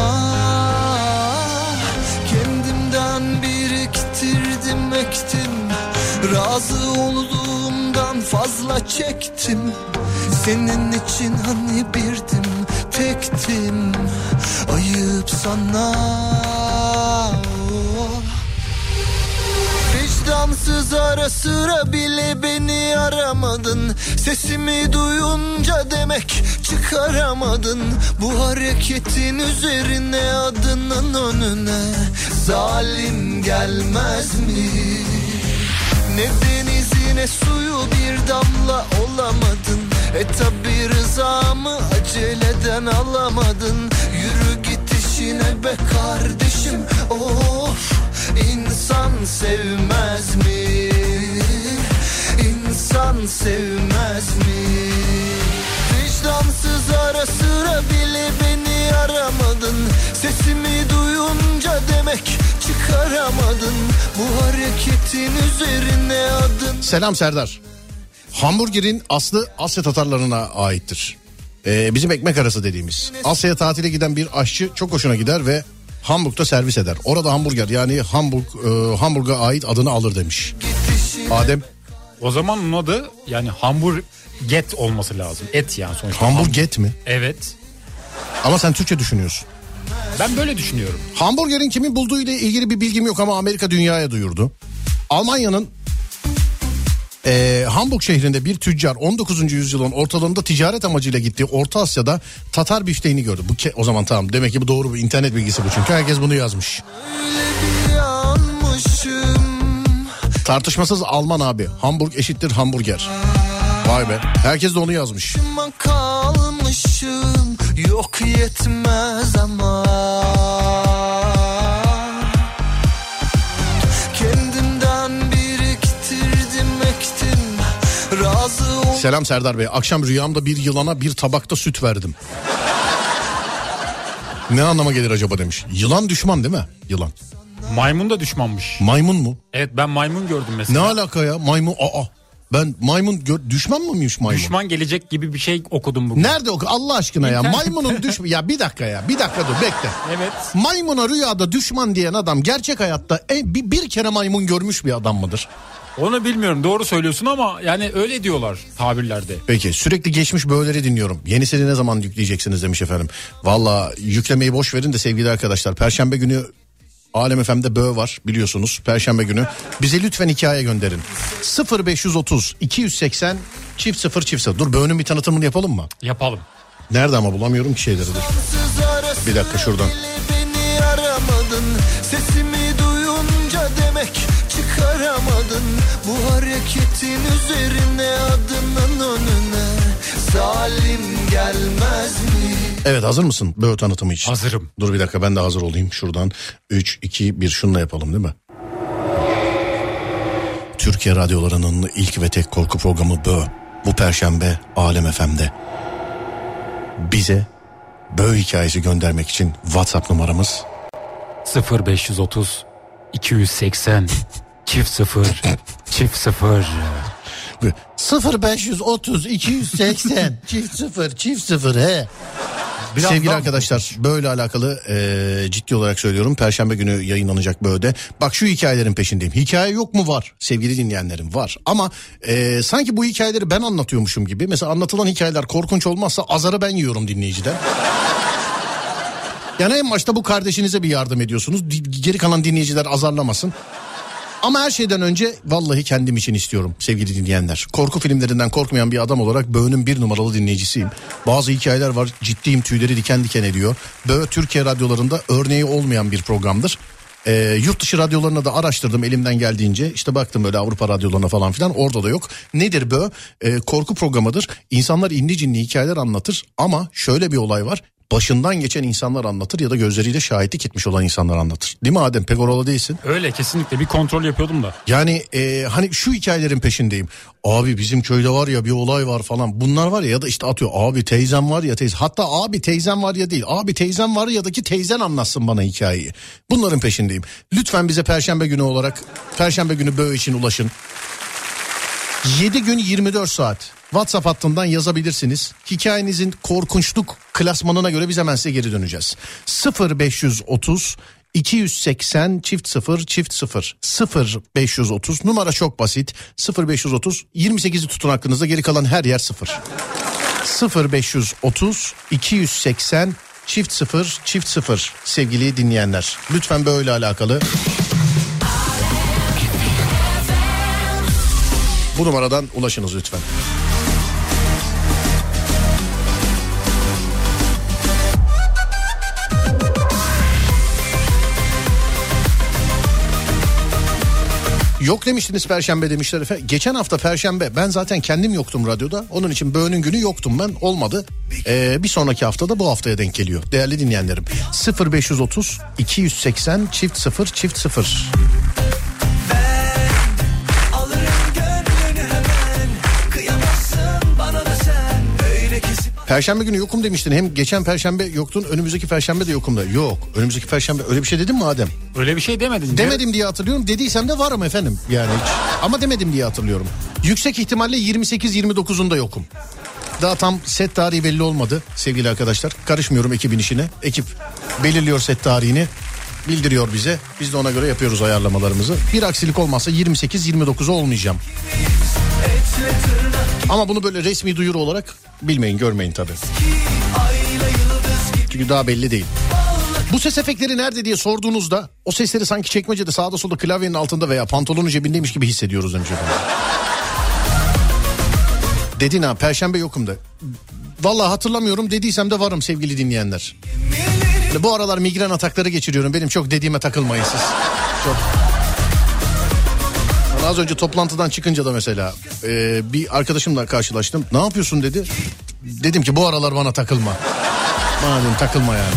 Kendimden biriktirdim ektim Razı olduğumdan fazla çektim. Senin için hani birdim tektim. Ayıp sana. Vicdansız ara sıra bile beni aramadın. Sesimi duyunca demek çıkaramadın. Bu hareketin üzerine adının önüne Zalim gelmez mi? Ne denizi ne suyu bir damla olamadın E tabi rızamı aceleden alamadın Yürü git işine be kardeşim Of insan sevmez mi? İnsan sevmez mi? Vicdansız ara sıra bile beni aramadın Sesimi duyunca demek çıkaramadın Bu hareketin üzerine adın Selam Serdar. Hamburgerin aslı Asya Tatarlarına aittir. Ee, bizim ekmek arası dediğimiz. Asya'ya tatile giden bir aşçı çok hoşuna gider ve Hamburg'da servis eder. Orada hamburger yani Hamburg e, Hamburg'a ait adını alır demiş. Adem O zaman onun adı yani hamburget olması lazım. Et yani sonuçta. hamburget mi? Evet. Ama sen Türkçe düşünüyorsun. Ben böyle düşünüyorum. Hamburgerin kimin bulduğu ile ilgili bir bilgim yok ama Amerika dünyaya duyurdu. Almanya'nın eee, Hamburg şehrinde bir tüccar 19. yüzyılın ortalarında ticaret amacıyla gittiği Orta Asya'da Tatar bifteğini gördü. Bu ke- o zaman tamam demek ki bu doğru bir internet bilgisi bu çünkü herkes bunu yazmış. Tartışmasız Alman abi. Hamburg eşittir hamburger. Vay be. Herkes de onu yazmış. Başıma yok yetmez ama Kendimden biriktirdim ektim razı ol Selam Serdar Bey. Akşam rüyamda bir yılana bir tabakta süt verdim. Ne anlama gelir acaba demiş. Yılan düşman değil mi? Yılan. Maymun da düşmanmış. Maymun mu? Evet ben maymun gördüm Ne mesela. alaka ya? Maymun aa. Ben maymun gör, düşman mıymış maymun? Düşman gelecek gibi bir şey okudum bugün. Nerede oku Allah aşkına ya? Maymunun düşman ya bir dakika ya. Bir dakika dur bekle. Evet. Maymuna rüyada düşman diyen adam gerçek hayatta e, bir, bir kere maymun görmüş bir adam mıdır? Onu bilmiyorum doğru söylüyorsun ama yani öyle diyorlar tabirlerde. Peki sürekli geçmiş böyleleri dinliyorum. Yenisini ne zaman yükleyeceksiniz demiş efendim. Valla yüklemeyi boş verin de sevgili arkadaşlar. Perşembe günü Alem FM'de böğ var biliyorsunuz. Perşembe günü. Bize lütfen hikaye gönderin. 0530 280 çift 0 çift 0. Dur böğünün bir tanıtımını yapalım mı? Yapalım. Nerede ama bulamıyorum ki şeyleri dur. Bir dakika şuradan. bile beni aramadın Sesimi duyunca demek çıkaramadın Bu hareketin üzerine adının önüne Zalim gelmez mi? Evet hazır mısın böğ tanıtımı için? Hazırım. Dur bir dakika ben de hazır olayım şuradan. 3, 2, 1 şununla yapalım değil mi? Türkiye radyolarının ilk ve tek korku programı Bö. Bu perşembe Alem FM'de. Bize Bö hikayesi göndermek için WhatsApp numaramız 0530 280 çift 0 çift 0. 0530 280 çift 0 çift 0 he. Biraz Sevgili arkadaşlar böyle alakalı e, ciddi olarak söylüyorum. Perşembe günü yayınlanacak böyle. Bak şu hikayelerin peşindeyim. Hikaye yok mu var sevgili dinleyenlerim var. Ama e, sanki bu hikayeleri ben anlatıyormuşum gibi. Mesela anlatılan hikayeler korkunç olmazsa azarı ben yiyorum dinleyiciden. Yani en başta bu kardeşinize bir yardım ediyorsunuz. Di- Geri kalan dinleyiciler azarlamasın. Ama her şeyden önce vallahi kendim için istiyorum sevgili dinleyenler. Korku filmlerinden korkmayan bir adam olarak Böğ'ün bir numaralı dinleyicisiyim. Bazı hikayeler var ciddiyim tüyleri diken diken ediyor. Böğ Türkiye radyolarında örneği olmayan bir programdır. Ee, yurt dışı radyolarına da araştırdım elimden geldiğince. İşte baktım böyle Avrupa radyolarına falan filan orada da yok. Nedir Bö? Ee, korku programıdır. İnsanlar inli cinli hikayeler anlatır ama şöyle bir olay var. Başından geçen insanlar anlatır ya da gözleriyle şahitlik etmiş olan insanlar anlatır. Değil mi Adem? Pek oralı değilsin. Öyle kesinlikle bir kontrol yapıyordum da. Yani e, hani şu hikayelerin peşindeyim. Abi bizim köyde var ya bir olay var falan. Bunlar var ya ya da işte atıyor abi teyzem var ya teyze. Hatta abi teyzem var ya değil. Abi teyzem var ya da ki teyzen anlatsın bana hikayeyi. Bunların peşindeyim. Lütfen bize perşembe günü olarak perşembe günü böyle için ulaşın. 7 gün 24 saat WhatsApp hattından yazabilirsiniz. Hikayenizin korkunçluk klasmanına göre biz hemen size geri döneceğiz. 0530 280 çift 0 çift 0 0 530 numara çok basit 0 530 28'i tutun aklınızda geri kalan her yer 0 0 530 280 çift 0 çift 0 sevgili dinleyenler lütfen böyle alakalı bu numaradan ulaşınız lütfen. Yok demiştiniz perşembe demişler efendim. Geçen hafta perşembe ben zaten kendim yoktum radyoda. Onun için böğünün günü yoktum ben olmadı. Ee, bir sonraki haftada bu haftaya denk geliyor. Değerli dinleyenlerim 0530 280 çift 0 çift 0. Perşembe günü yokum demiştin. Hem geçen perşembe yoktun önümüzdeki perşembe de yokum da. Yok önümüzdeki perşembe öyle bir şey dedim mi Adem? Öyle bir şey demedin. Demedim diye hatırlıyorum. Dediysem de varım efendim. Yani hiç. Ama demedim diye hatırlıyorum. Yüksek ihtimalle 28-29'unda yokum. Daha tam set tarihi belli olmadı sevgili arkadaşlar. Karışmıyorum ekibin işine. Ekip belirliyor set tarihini. Bildiriyor bize. Biz de ona göre yapıyoruz ayarlamalarımızı. Bir aksilik olmazsa 28-29'a olmayacağım. Ama bunu böyle resmi duyuru olarak bilmeyin görmeyin tabii. Çünkü daha belli değil. Bu ses efektleri nerede diye sorduğunuzda o sesleri sanki çekmecede sağda solda klavyenin altında veya pantolonun cebindeymiş gibi hissediyoruz önce. Dedin ha perşembe yokum da. Vallahi hatırlamıyorum dediysem de varım sevgili dinleyenler. Bu aralar migren atakları geçiriyorum. Benim çok dediğime takılmayın siz. Çok. Az önce toplantıdan çıkınca da mesela e, bir arkadaşımla karşılaştım. Ne yapıyorsun dedi. Dedim ki bu aralar bana takılma. Dedim takılma yani.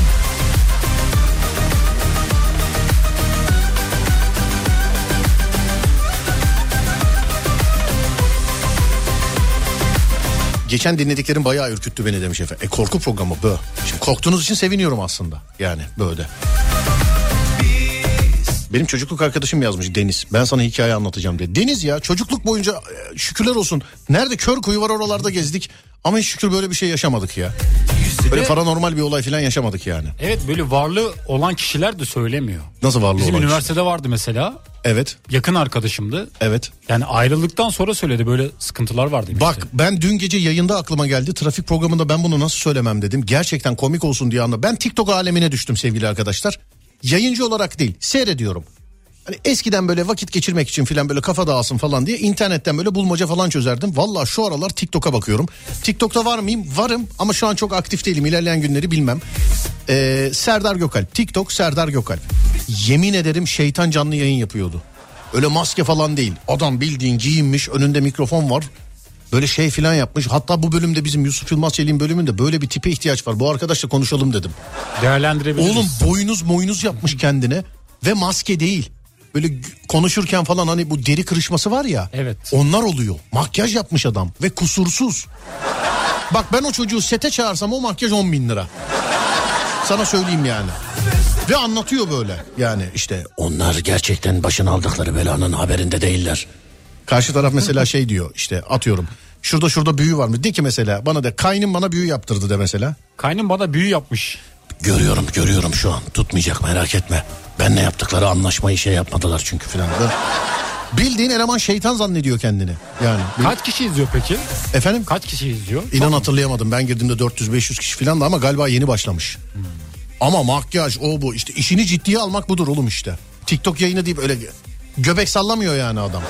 Geçen dinlediklerim bayağı ürküttü beni demiş efendim. E korku programı bu. Şimdi korktuğunuz için seviniyorum aslında. Yani böyle. Benim çocukluk arkadaşım yazmış Deniz. Ben sana hikaye anlatacağım diye. Deniz ya çocukluk boyunca e, şükürler olsun. Nerede kör kuyu var oralarda gezdik. Ama şükür böyle bir şey yaşamadık ya. Böyle paranormal bir olay falan yaşamadık yani. Evet böyle varlığı olan kişiler de söylemiyor. Nasıl varlığı Bizim olan üniversitede vardı mesela. Evet, Yakın arkadaşımdı. evet. Yani ayrıldıktan sonra söyledi böyle sıkıntılar var demişti. Bak ben dün gece yayında aklıma geldi. Trafik programında ben bunu nasıl söylemem dedim. Gerçekten komik olsun diye anla. Ben TikTok alemine düştüm sevgili arkadaşlar. Yayıncı olarak değil seyrediyorum. Hani eskiden böyle vakit geçirmek için filan böyle kafa dağılsın falan diye internetten böyle bulmaca falan çözerdim. Valla şu aralar TikTok'a bakıyorum. TikTok'ta var mıyım? Varım ama şu an çok aktif değilim. İlerleyen günleri bilmem. Ee, Serdar Gökalp. TikTok Serdar Gökalp. Yemin ederim şeytan canlı yayın yapıyordu. Öyle maske falan değil. Adam bildiğin giyinmiş önünde mikrofon var. Böyle şey filan yapmış. Hatta bu bölümde bizim Yusuf Yılmaz Çelik'in bölümünde böyle bir tipe ihtiyaç var. Bu arkadaşla konuşalım dedim. Değerlendirebiliriz. Oğlum boynuz moynuz yapmış kendine ve maske değil. Böyle konuşurken falan hani bu deri kırışması var ya. Evet. Onlar oluyor. Makyaj yapmış adam ve kusursuz. Bak ben o çocuğu sete çağırsam o makyaj 10 bin lira. Sana söyleyeyim yani. Ve anlatıyor böyle. Yani işte onlar gerçekten başına aldıkları belanın haberinde değiller. Karşı taraf mesela şey diyor işte atıyorum. Şurada şurada büyü var mı? De ki mesela bana de kaynım bana büyü yaptırdı de mesela. Kaynım bana büyü yapmış. Görüyorum görüyorum şu an tutmayacak merak etme. Ben ne yaptıkları anlaşmayı şey yapmadılar çünkü filan. da. Bildiğin eleman şeytan zannediyor kendini. Yani Kaç kişi izliyor peki? efendim Kaç kişi izliyor? inan hatırlayamadım. Ben girdiğimde 400-500 kişi filan da ama galiba yeni başlamış. Ama makyaj o bu işte işini ciddiye almak budur oğlum işte. TikTok yayını deyip öyle göbek sallamıyor yani adam.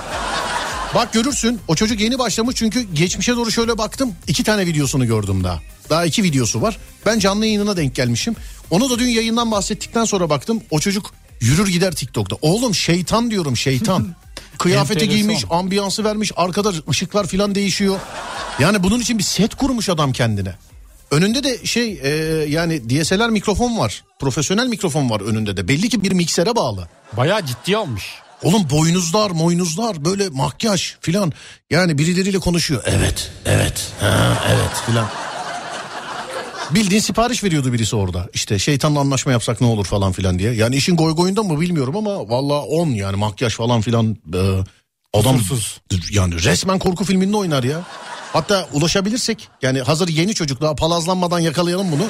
Bak görürsün o çocuk yeni başlamış çünkü geçmişe doğru şöyle baktım. iki tane videosunu gördüm daha. Daha iki videosu var. Ben canlı yayınına denk gelmişim. Onu da dün yayından bahsettikten sonra baktım. O çocuk yürür gider TikTok'ta. Oğlum şeytan diyorum şeytan. Kıyafeti Enteresan. giymiş, ambiyansı vermiş, arkada ışıklar filan değişiyor. Yani bunun için bir set kurmuş adam kendine. Önünde de şey e, yani DSLR mikrofon var. Profesyonel mikrofon var önünde de. Belli ki bir miksere bağlı. Bayağı ciddiye almış. Oğlum boynuzlar, moynuzlar, böyle makyaj filan. Yani birileriyle konuşuyor. Evet, evet, ha, evet filan. Bildiğin sipariş veriyordu birisi orada. İşte şeytanla anlaşma yapsak ne olur falan filan diye. Yani işin goy goyunda mı bilmiyorum ama valla 10 yani makyaj falan filan. e, adam Kusursuz. yani resmen korku filminde oynar ya. Hatta ulaşabilirsek yani hazır yeni çocuk daha palazlanmadan yakalayalım bunu.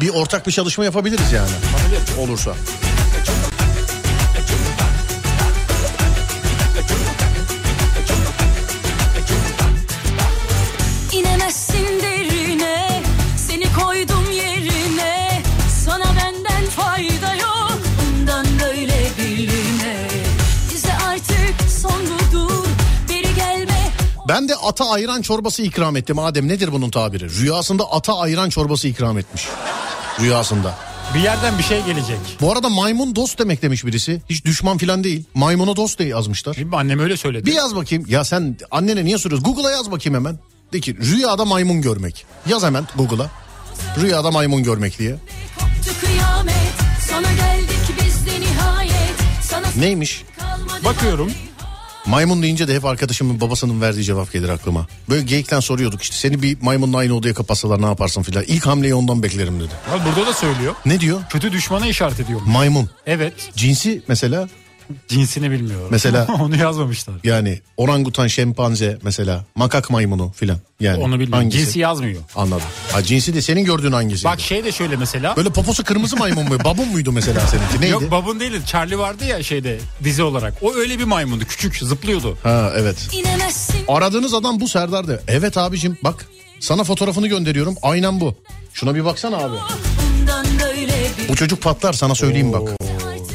Bir ortak bir çalışma yapabiliriz yani. Olursa. Ben de ata ayran çorbası ikram ettim Adem nedir bunun tabiri? Rüyasında ata ayran çorbası ikram etmiş. Rüyasında. Bir yerden bir şey gelecek. Bu arada maymun dost demek demiş birisi. Hiç düşman falan değil. Maymuna dost diye yazmışlar. Mi? Annem öyle söyledi. Bir yaz bakayım. Ya sen annene niye soruyorsun? Google'a yaz bakayım hemen. De ki rüyada maymun görmek. Yaz hemen Google'a. Rüyada maymun görmek diye. Neymiş? kalmadı Bakıyorum. Maymun deyince de hep arkadaşımın babasının verdiği cevap gelir aklıma. Böyle geyikten soruyorduk işte seni bir maymunla aynı odaya kapatsalar ne yaparsın filan. İlk hamleyi ondan beklerim dedi. Bak burada da söylüyor. Ne diyor? Kötü düşmana işaret ediyor. Maymun. Evet. Cinsi mesela Cinsini bilmiyorum. Mesela- Onu yazmamışlar. yani orangutan, şempanze mesela makak maymunu filan. Yani Onu bilmiyorum. hangisi? Cinsi yazmıyor. Anladım. Ha, cinsi de senin gördüğün hangisi? Bak şey de şöyle mesela. Böyle poposu kırmızı maymun mu? Babun muydu mesela seninki? Neydi? Yok babun değildi. Charlie vardı ya şeyde dizi olarak. O öyle bir maymundu. Küçük zıplıyordu. Ha evet. İnemezsin Aradığınız adam bu Serdar de. Evet abicim bak sana fotoğrafını gönderiyorum. Aynen bu. Şuna bir baksana abi. Bu çocuk patlar sana söyleyeyim bak.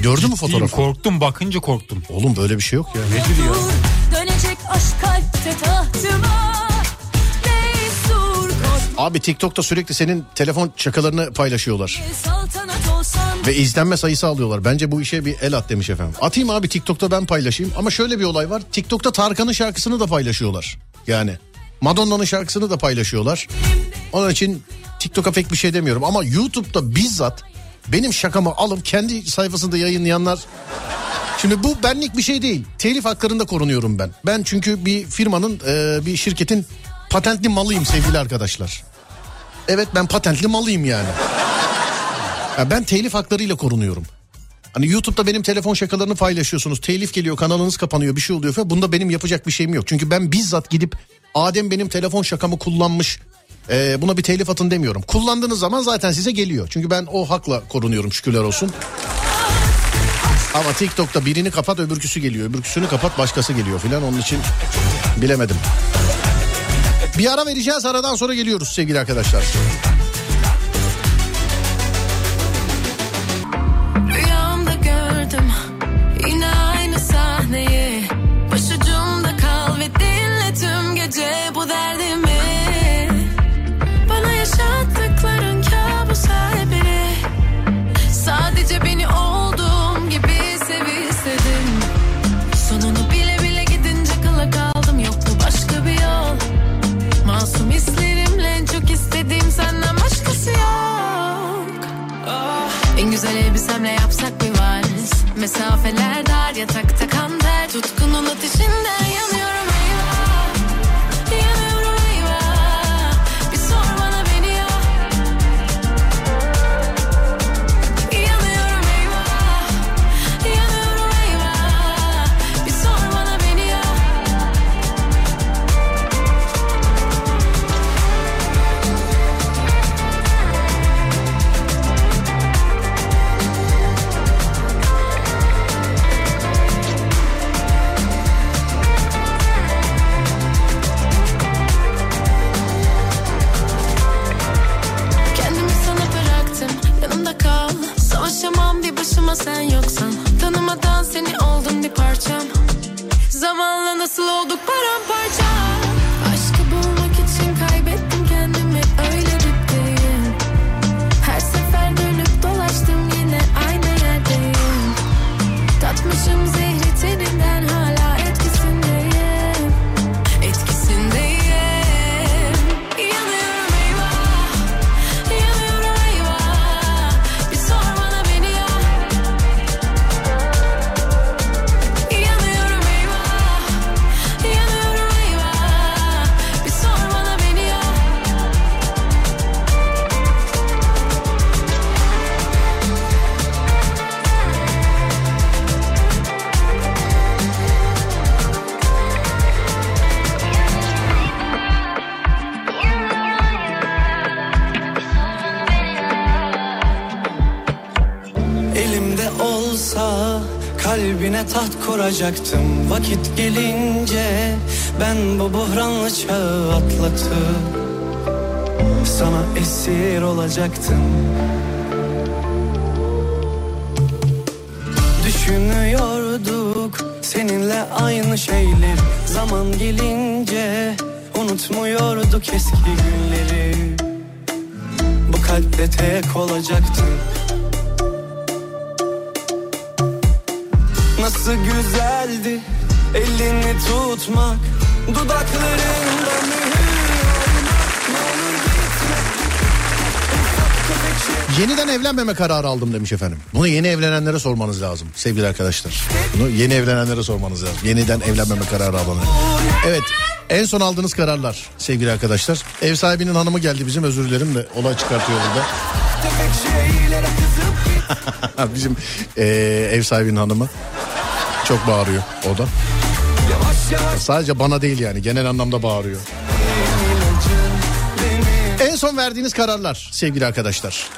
Gördün mü fotoğrafı? korktum bakınca korktum. Oğlum böyle bir şey yok ya. dur Dönecek aşk kalpte tahtıma Abi TikTok'ta sürekli senin telefon şakalarını paylaşıyorlar. Ve izlenme sayısı alıyorlar. Bence bu işe bir el at demiş efendim. Atayım abi TikTok'ta ben paylaşayım. Ama şöyle bir olay var. TikTok'ta Tarkan'ın şarkısını da paylaşıyorlar. Yani Madonna'nın şarkısını da paylaşıyorlar. Onun için TikTok'a pek bir şey demiyorum. Ama YouTube'da bizzat benim şakamı alıp kendi sayfasında yayınlayanlar... Şimdi bu benlik bir şey değil. Telif haklarında korunuyorum ben. Ben çünkü bir firmanın, e, bir şirketin patentli malıyım sevgili arkadaşlar. Evet ben patentli malıyım yani. Ya ben telif haklarıyla korunuyorum. Hani YouTube'da benim telefon şakalarını paylaşıyorsunuz. Telif geliyor, kanalınız kapanıyor, bir şey oluyor falan. Bunda benim yapacak bir şeyim yok. Çünkü ben bizzat gidip Adem benim telefon şakamı kullanmış. E, buna bir telif atın demiyorum. Kullandığınız zaman zaten size geliyor. Çünkü ben o hakla korunuyorum şükürler olsun. Ama TikTok'ta birini kapat öbürküsü geliyor. Öbürküsünü kapat başkası geliyor filan. Onun için bilemedim. Bir ara vereceğiz aradan sonra geliyoruz sevgili arkadaşlar. Mesafeler dar yatakta kalbine taht kuracaktım. Vakit gelince ben bu buhranlı çağı atlatıp Sana esir olacaktım. Düşünüyorduk seninle aynı şeyler. Zaman gelince unutmuyorduk eski günleri. Bu kalpte tek olacaktım Nasıl güzeldi elini tutmak Dudaklarında mühür tefek Yeniden evlenmeme kararı aldım demiş efendim. Bunu yeni evlenenlere sormanız lazım sevgili arkadaşlar. Bunu yeni evlenenlere sormanız lazım. Yeniden evlenmeme kararı alanı. Evet en son aldığınız kararlar sevgili arkadaşlar. Ev sahibinin hanımı geldi bizim özür dilerim de olay çıkartıyor burada. bizim eee, ev sahibinin hanımı çok bağırıyor o da. Sadece bana değil yani genel anlamda bağırıyor. En son verdiğiniz kararlar sevgili arkadaşlar.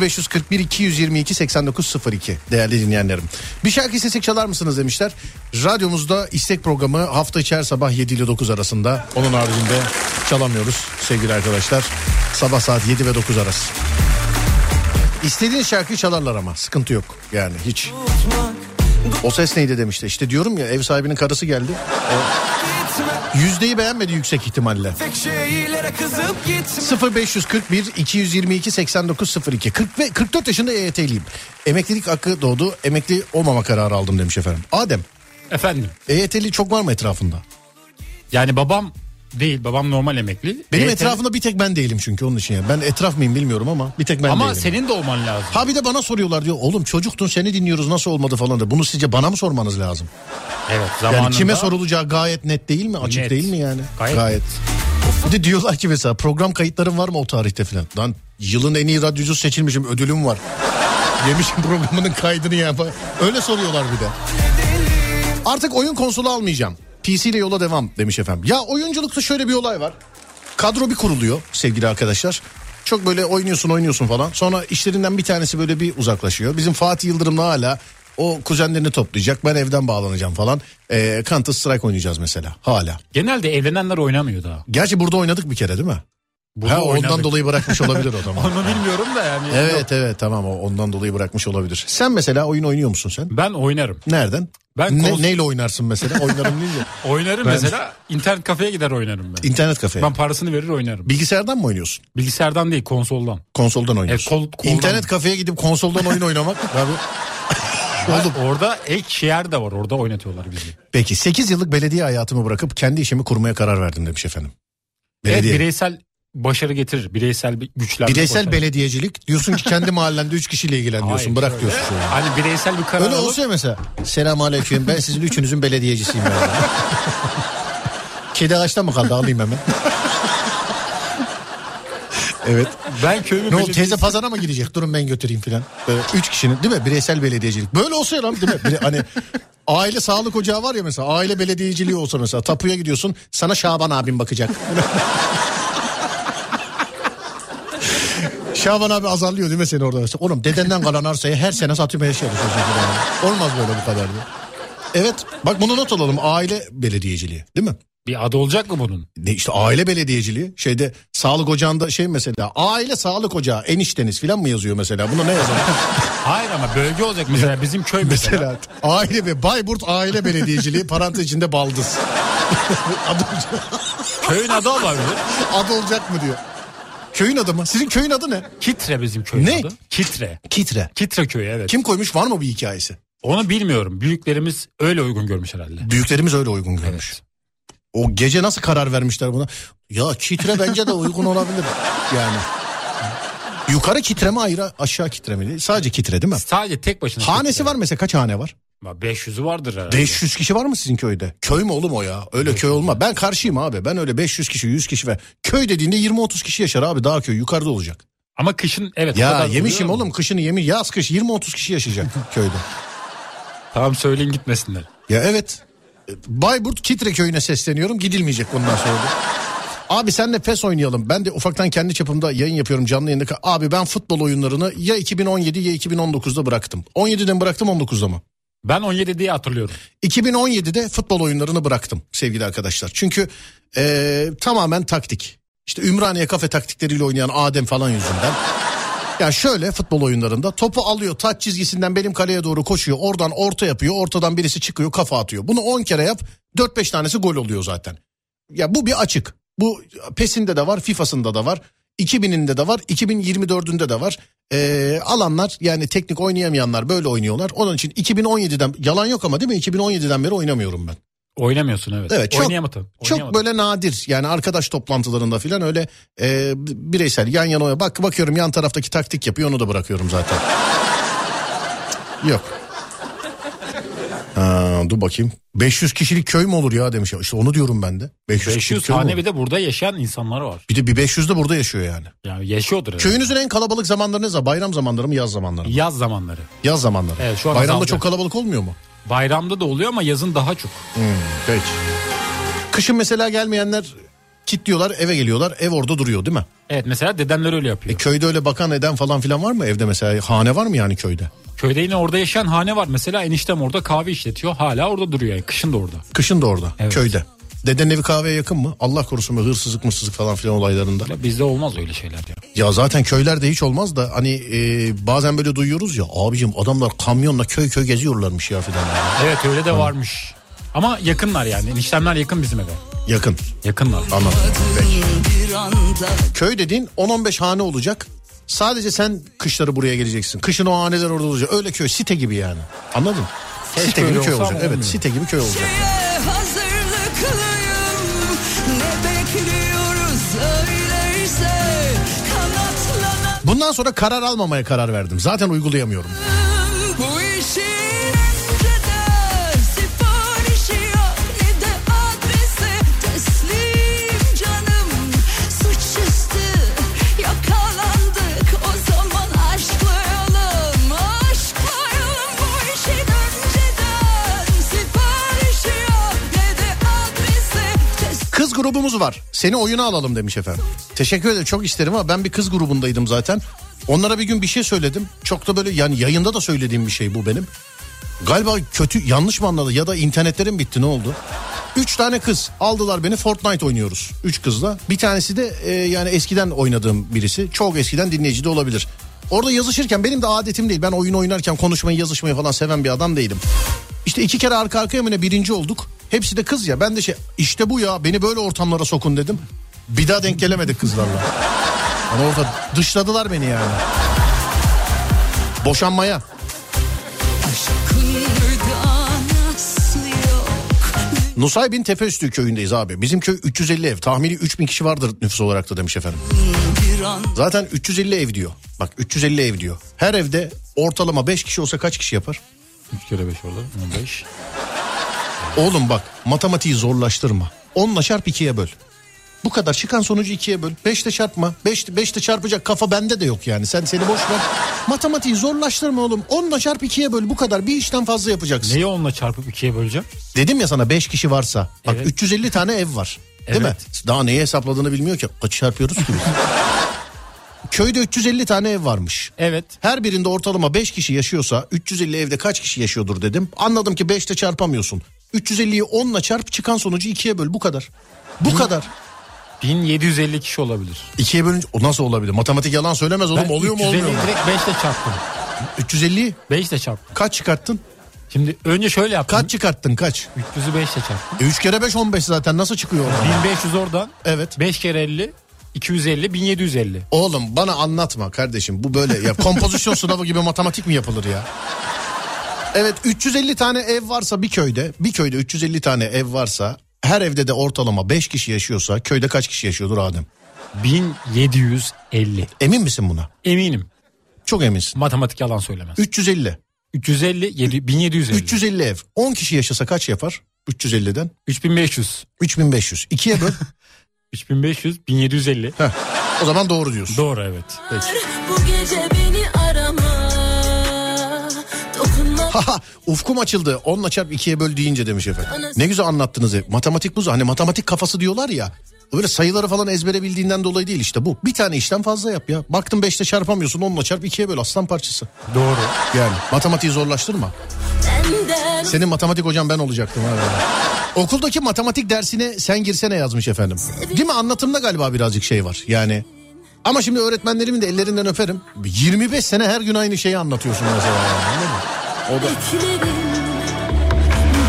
0541 222 8902 değerli dinleyenlerim. Bir şarkı istesek çalar mısınız demişler. Radyomuzda istek programı hafta içi her sabah 7 ile 9 arasında. Onun haricinde çalamıyoruz sevgili arkadaşlar. Sabah saat 7 ve 9 arası. İstediğiniz şarkıyı çalarlar ama sıkıntı yok yani hiç. O ses neydi demişti. İşte diyorum ya ev sahibinin karısı geldi. O yüzdeyi beğenmedi yüksek ihtimalle. Tek şeylere kızıp gitme 0541 222 8902 40 ve 44 yaşında EYT'liyim. Emeklilik hakkı doğdu. Emekli olmama kararı aldım demiş efendim. Adem Efendim EYT'li çok var mı etrafında? yani babam değil babam normal emekli. Benim EYT etrafında bir tek ben değilim çünkü onun için yani. Ben etraf mıyım bilmiyorum ama bir tek ben Ama değilim. senin de olman lazım. Ha bir de bana soruyorlar diyor. Oğlum çocuktun seni dinliyoruz nasıl olmadı falan da. Bunu sizce bana mı sormanız lazım? Evet Yani zamanında. kime sorulacağı gayet net değil mi? Açık Net. değil mi yani? Gayet Bir de diyorlar ki mesela program kayıtların var mı o tarihte falan? Lan yılın en iyi radyocusu seçilmişim ödülüm var. Yemişim programının kaydını ya. Öyle soruyorlar bir de. Artık oyun konsolu almayacağım. PC ile yola devam demiş efendim. Ya oyunculukta şöyle bir olay var. Kadro bir kuruluyor sevgili arkadaşlar. Çok böyle oynuyorsun oynuyorsun falan. Sonra işlerinden bir tanesi böyle bir uzaklaşıyor. Bizim Fatih Yıldırım'la hala o kuzenlerini toplayacak. Ben evden bağlanacağım falan. Ee, Counter Strike oynayacağız mesela hala. Genelde evlenenler oynamıyor daha. Gerçi burada oynadık bir kere değil mi? Burada ha, ondan oynadık. dolayı bırakmış olabilir o zaman. Onu bilmiyorum da yani. evet evet tamam o ondan dolayı bırakmış olabilir. Sen mesela oyun oynuyor musun sen? Ben oynarım. Nereden? Ben ne, kons- neyle oynarsın mesela? Oynarım deyince. Oynarım Ben- mesela internet kafeye gider oynarım ben. İnternet kafeye. Ben parasını verir oynarım. Bilgisayardan mı oynuyorsun? Bilgisayardan değil konsoldan. Konsoldan oynuyorsun. kol- koldan. İnternet kafeye gidip konsoldan oyun oynamak. abi. Oğlum. Orada ek şehir de var orada oynatıyorlar bizi. Peki 8 yıllık belediye hayatımı bırakıp kendi işimi kurmaya karar verdim demiş efendim. Belediye. Evet bireysel başarı getirir. Bireysel bir güçler. Bireysel başarı. belediyecilik diyorsun ki kendi mahallende 3 kişiyle ilgilen diyorsun. Hayır, Bırak diyorsun. şöyle. Hani bireysel bir karar Öyle alıp olsa ya mesela. Selam aleyküm ben sizin üçünüzün belediyecisiyim. Yani. Kedi ağaçta mı kaldı alayım hemen. evet. ben köyümü Ne oldu teyze pazara mı gidecek? Durun ben götüreyim filan. Böyle üç kişinin değil mi? Bireysel belediyecilik. Böyle olsa ya lan değil mi? Bir- hani aile sağlık ocağı var ya mesela. Aile belediyeciliği olsa mesela. Tapuya gidiyorsun. Sana Şaban abim bakacak. Şaban abi azarlıyor değil mi seni orada? Oğlum dedenden kalan arsayı her sene satmaya çalışıyorsun. Olmaz böyle bu kadar diye. Evet bak bunu not alalım aile belediyeciliği değil mi? Bir adı olacak mı bunun? Ne işte aile belediyeciliği şeyde sağlık ocağında şey mesela aile sağlık ocağı enişteniz falan mı yazıyor mesela buna ne yazar? Hayır ama bölge olacak mesela bizim köy mesela. mesela aile ve Bayburt aile belediyeciliği parantez içinde baldız. adı, Köyün adı olabilir. adı olacak mı diyor. Köyün adı mı? Sizin köyün adı ne? Kitre bizim köyün Ne? adı. Kitre. Kitre. Kitre köyü evet. Kim koymuş var mı bir hikayesi? Onu bilmiyorum. Büyüklerimiz öyle uygun görmüş herhalde. Büyüklerimiz öyle uygun görmüş. Evet. O gece nasıl karar vermişler buna? Ya kitre bence de uygun olabilir yani. Yukarı kitre mi ayrı aşağı kitre mi? Sadece kitre değil mi? Sadece tek başına. Hanesi kitre. var mesela kaç hane var? 500'ü vardır herhalde. 500 kişi var mı sizin köyde? Köy mü oğlum o ya? Öyle köy olma. Ben karşıyım abi. Ben öyle 500 kişi 100 kişi ve köy dediğinde 20-30 kişi yaşar abi. Daha köy yukarıda olacak. Ama kışın evet. Ya yemişim oğlum kışını yemiş. Yaz kış 20-30 kişi yaşayacak köyde. Tamam söyleyin gitmesinler. Ya evet. Bayburt Kitre köyüne sesleniyorum. Gidilmeyecek bundan sonra. Abi senle PES oynayalım. Ben de ufaktan kendi çapımda yayın yapıyorum canlı yayında. Abi ben futbol oyunlarını ya 2017 ya 2019'da bıraktım. 17'den bıraktım 19'da mı? Ben 17 diye hatırlıyorum. 2017'de futbol oyunlarını bıraktım sevgili arkadaşlar. Çünkü eee, tamamen taktik. İşte Ümraniye kafe taktikleriyle oynayan Adem falan yüzünden. Ya şöyle futbol oyunlarında topu alıyor taç çizgisinden benim kaleye doğru koşuyor. Oradan orta yapıyor. Ortadan birisi çıkıyor kafa atıyor. Bunu 10 kere yap 4-5 tanesi gol oluyor zaten. Ya bu bir açık. Bu PES'inde de var FIFA'sında da var. 2000'inde de var 2024'ünde de var. Ee, alanlar yani teknik oynayamayanlar böyle oynuyorlar. Onun için 2017'den yalan yok ama değil mi 2017'den beri oynamıyorum ben. Oynamıyorsun evet. Evet çok, Oynayamadın. çok Oynayamadın. böyle nadir yani arkadaş toplantılarında falan öyle e, bireysel yan yana bak bakıyorum yan taraftaki taktik yapıyor onu da bırakıyorum zaten. Yok. Ha, dur bakayım. 500 kişilik köy mü olur ya demiş. İşte onu diyorum ben de. 500, 500 kişilik köy mü hane olur? bir de burada yaşayan insanlar var. Bir de bir 500 de burada yaşıyor yani. Yani yaşıyordur. herhalde. Köyünüzün en kalabalık zamanları ne zaman? Bayram zamanları mı yaz zamanları mı? Yaz zamanları. Yaz zamanları. Evet, şu an Bayramda azaldı. çok kalabalık olmuyor mu? Bayramda da oluyor ama yazın daha çok. Peki. Kışın mesela gelmeyenler kilitliyorlar eve geliyorlar ev orada duruyor değil mi? Evet mesela dedemler öyle E, yapıyor. köyde öyle bakan eden falan filan var mı evde mesela hane var mı yani köyde? Köyde yine orada yaşayan hane var. Mesela eniştem orada kahve işletiyor. Hala orada duruyor yani. Kışın da orada. Kışın da orada Evet. köyde. Dedenin evi kahveye yakın mı? Allah korusun be hırsızlık mırsızlık falan filan olaylarında. Ya Bizde olmaz öyle şeyler ya. Ya zaten köylerde hiç olmaz da hani e, bazen böyle duyuyoruz ya abicim adamlar kamyonla köy köy geziyorlarmış ya filan. Evet öyle de varmış. Ama yakınlar yani. Eniştemler yakın bizim eve. Yakın Yakınlar. anladım. Köy dediğin 10-15 hane olacak. Sadece sen kışları buraya geleceksin. Kışın o haneler orada olacak. Öyle köy site gibi yani. Anladın? Keşke site gibi köy olacak. Evet olmuyor. site gibi köy olacak. Bundan sonra karar almamaya karar verdim. Zaten uygulayamıyorum. Kız grubumuz var. Seni oyuna alalım demiş efendim. Teşekkür ederim çok isterim ama ben bir kız grubundaydım zaten. Onlara bir gün bir şey söyledim. Çok da böyle yani yayında da söylediğim bir şey bu benim. Galiba kötü yanlış mı anladı ya da internetlerim bitti ne oldu? Üç tane kız aldılar beni Fortnite oynuyoruz. Üç kızla. Bir tanesi de e, yani eskiden oynadığım birisi. Çok eskiden dinleyici de olabilir. Orada yazışırken benim de adetim değil. Ben oyun oynarken konuşmayı yazışmayı falan seven bir adam değilim. İşte iki kere arka arkaya mı ne birinci olduk. Hepsi de kız ya. Ben de şey işte bu ya beni böyle ortamlara sokun dedim. Bir daha denk gelemedik kızlarla. Yani orada dışladılar beni yani. Boşanmaya. Nusaybin Tepeüstü köyündeyiz abi. Bizim köy 350 ev. Tahmini 3000 kişi vardır nüfus olarak da demiş efendim. Zaten 350 ev diyor. Bak 350 ev diyor. Her evde ortalama 5 kişi olsa kaç kişi yapar? 3 kere 5 orada. 15. Oğlum bak matematiği zorlaştırma. 10'la çarp 2'ye böl. Bu kadar çıkan sonucu 2'ye böl. 5'te çarpma. 5 5'te çarpacak kafa bende de yok yani. Sen seni boş ver. Matematiği zorlaştırma oğlum. 10'la çarp 2'ye böl. Bu kadar. Bir işten fazla yapacaksın. Neyi onunla çarpıp ikiye böleceğim? Dedim ya sana 5 kişi varsa. Bak Evet. 350 tane ev var. Değil mi? Evet. Daha neyi hesapladığını bilmiyor ki. Kaç çarpıyoruz ki biz? Köyde 350 tane ev varmış. Evet. Her birinde ortalama 5 kişi yaşıyorsa 350 evde kaç kişi yaşıyordur dedim. Anladım ki 5'te çarpamıyorsun. 350'yi 10'la çarp çıkan sonucu 2'ye böl bu kadar. Bu kadar. 1750 kişi olabilir. 2'ye bölünce o nasıl olabilir? Matematik yalan söylemez oğlum Ben oluyor mu 350 olmuyor mu? direkt 5 ile çarptım. 350'yi 5 ile çarptım. kaç çıkarttın? Şimdi önce şöyle yaptım. Kaç çıkarttın kaç? 300'ü 5 ile çarptım. E 3 kere 5 15 zaten nasıl çıkıyor oradan? 1500 oradan. Evet. 5 kere 50. 250 1750. Oğlum bana anlatma kardeşim bu böyle ya kompozisyon sınavı gibi matematik mi yapılır ya? Evet 350 tane ev varsa bir köyde bir köyde 350 tane ev varsa her evde de ortalama 5 kişi yaşıyorsa köyde kaç kişi yaşıyordur Adem? 1750. Emin misin buna? Eminim. Çok eminsin. Matematik yalan söylemez. 350. 350 7, 1750. 350 ev. 10 kişi yaşasa kaç yapar? 350'den. 3500. 3500. 2'ye böl. 3500 1750. Heh, o zaman doğru diyorsun. Doğru evet. Bu gece beni Haha ufkum açıldı. 10'la çarp 2'ye böl deyince demiş efendim. Ne güzel anlattınız. hep. Matematik bu. Hani matematik kafası diyorlar ya. Öyle sayıları falan ezbere bildiğinden dolayı değil işte bu. Bir tane işlem fazla yap ya. Baktın 5'te çarpamıyorsun 10'la çarp 2'ye böl aslan parçası. Doğru. Yani matematiği zorlaştırma. Senin matematik hocan ben olacaktım. Ha. Okuldaki matematik dersine sen girsene yazmış efendim. Değil mi anlatımda galiba birazcık şey var yani. Ama şimdi öğretmenlerimin de ellerinden öperim. 25 sene her gün aynı şeyi anlatıyorsun mesela. Yani? O da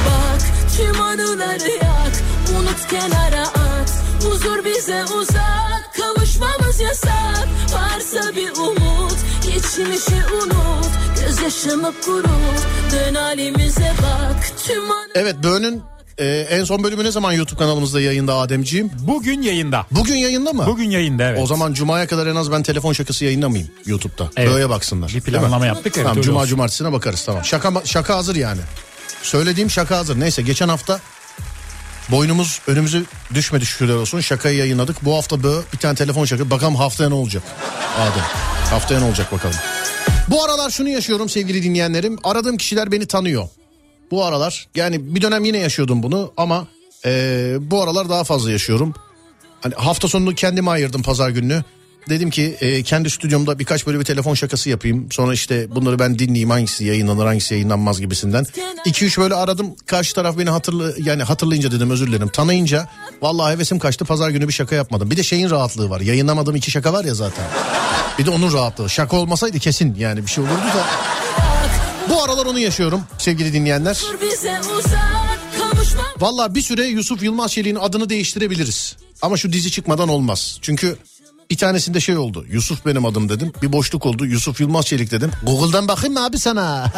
Bak tüm anıları yak. Unut kenara at. Huzur bize uzak. Kavuşmamız yasak. Varsa bir umut Geçmişi unut. Gözyaşımı kurut. Dön halimize bak. Tüm anı Evet Böğün'ün e, en son bölümü ne zaman YouTube kanalımızda yayında Ademciğim? Bugün yayında. Bugün yayında mı? Bugün yayında evet. O zaman Cuma'ya kadar en az ben telefon şakası yayınlamayayım YouTube'da. Evet. Böyle baksınlar. Bir planlama yaptık, evet, Tamam Cuma olsun. cumartesine bakarız tamam. Şaka, şaka hazır yani. Söylediğim şaka hazır. Neyse geçen hafta boynumuz önümüzü düşmedi şükürler olsun. Şakayı yayınladık. Bu hafta böyle bir tane telefon şaka. Bakalım haftaya ne olacak? Adem. Haftaya ne olacak bakalım. Bu aralar şunu yaşıyorum sevgili dinleyenlerim. Aradığım kişiler beni tanıyor. Bu aralar yani bir dönem yine yaşıyordum bunu ama eee, bu aralar daha fazla yaşıyorum. Hani hafta sonunu kendime ayırdım pazar gününü. Dedim ki e, kendi stüdyomda birkaç böyle bir telefon şakası yapayım. Sonra işte bunları ben dinleyeyim hangisi yayınlanır hangisi yayınlanmaz gibisinden. 2-3 böyle aradım karşı taraf beni hatırlı yani hatırlayınca dedim özür dilerim. Tanıyınca vallahi hevesim kaçtı pazar günü bir şaka yapmadım. Bir de şeyin rahatlığı var yayınlamadığım iki şaka var ya zaten. Bir de onun rahatlığı. Şaka olmasaydı kesin yani bir şey olurdu da. Bu aralar onu yaşıyorum sevgili dinleyenler. Valla bir süre Yusuf Yılmaz Çelik'in adını değiştirebiliriz. Ama şu dizi çıkmadan olmaz. Çünkü bir tanesinde şey oldu. Yusuf benim adım dedim. Bir boşluk oldu. Yusuf Yılmaz Çelik dedim. Google'dan bakayım mı abi sana?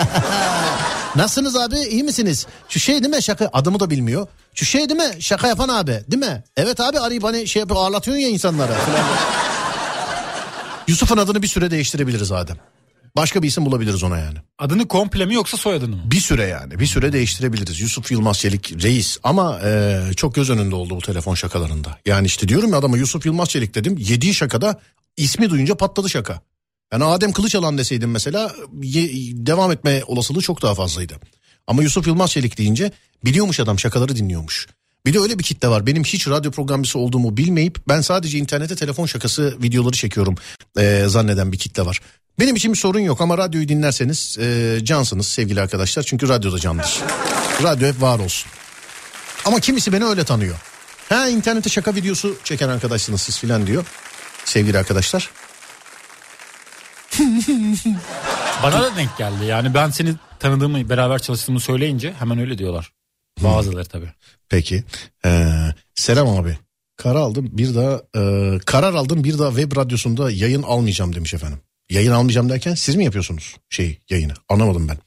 Nasılsınız abi? İyi misiniz? Şu şey değil mi şaka? Adımı da bilmiyor. Şu şey değil mi? Şaka yapan abi. Değil mi? Evet abi arayıp hani şey yapıyor ağırlatıyorsun ya insanlara. Yusuf'un adını bir süre değiştirebiliriz Adem. Başka bir isim bulabiliriz ona yani. Adını komple mi yoksa soyadını mı? Bir süre yani bir süre değiştirebiliriz. Yusuf Yılmaz Çelik reis ama e, çok göz önünde oldu bu telefon şakalarında. Yani işte diyorum ya adama Yusuf Yılmaz Çelik dedim. Yediği şakada ismi duyunca patladı şaka. Yani Adem Kılıçalan deseydim mesela ye- devam etme olasılığı çok daha fazlaydı. Ama Yusuf Yılmaz Çelik deyince biliyormuş adam şakaları dinliyormuş. Bir de öyle bir kitle var. Benim hiç radyo programcısı olduğumu bilmeyip ben sadece internete telefon şakası videoları çekiyorum e, zanneden bir kitle var. Benim için bir sorun yok ama radyoyu dinlerseniz e, cansınız sevgili arkadaşlar. Çünkü radyoda candır. Radyo hep var olsun. Ama kimisi beni öyle tanıyor. Ha internete şaka videosu çeken arkadaşsınız siz filan diyor. Sevgili arkadaşlar. Bana da denk geldi. Yani ben seni tanıdığımı, beraber çalıştığımı söyleyince hemen öyle diyorlar. Bazıları tabii. Peki. Ee, selam abi. Karar aldım bir daha e, karar aldım bir daha web radyosunda yayın almayacağım demiş efendim. Yayın almayacağım derken siz mi yapıyorsunuz şey yayını? Anlamadım ben.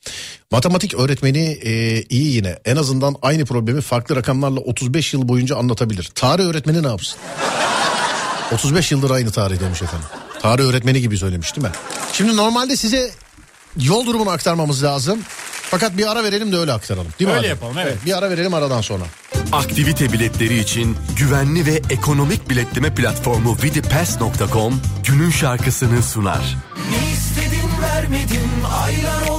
Matematik öğretmeni e, iyi yine. En azından aynı problemi farklı rakamlarla 35 yıl boyunca anlatabilir. Tarih öğretmeni ne yapsın? 35 yıldır aynı tarih demiş efendim. Tarih öğretmeni gibi söylemiş değil mi? Şimdi normalde size yol durumunu aktarmamız lazım. Fakat bir ara verelim de öyle aktaralım. Değil mi Öyle abi? yapalım, evet. Bir ara verelim aradan sonra. Aktivite biletleri için güvenli ve ekonomik biletleme platformu vidipass.com günün şarkısını sunar. Ne istedin vermedin Aylar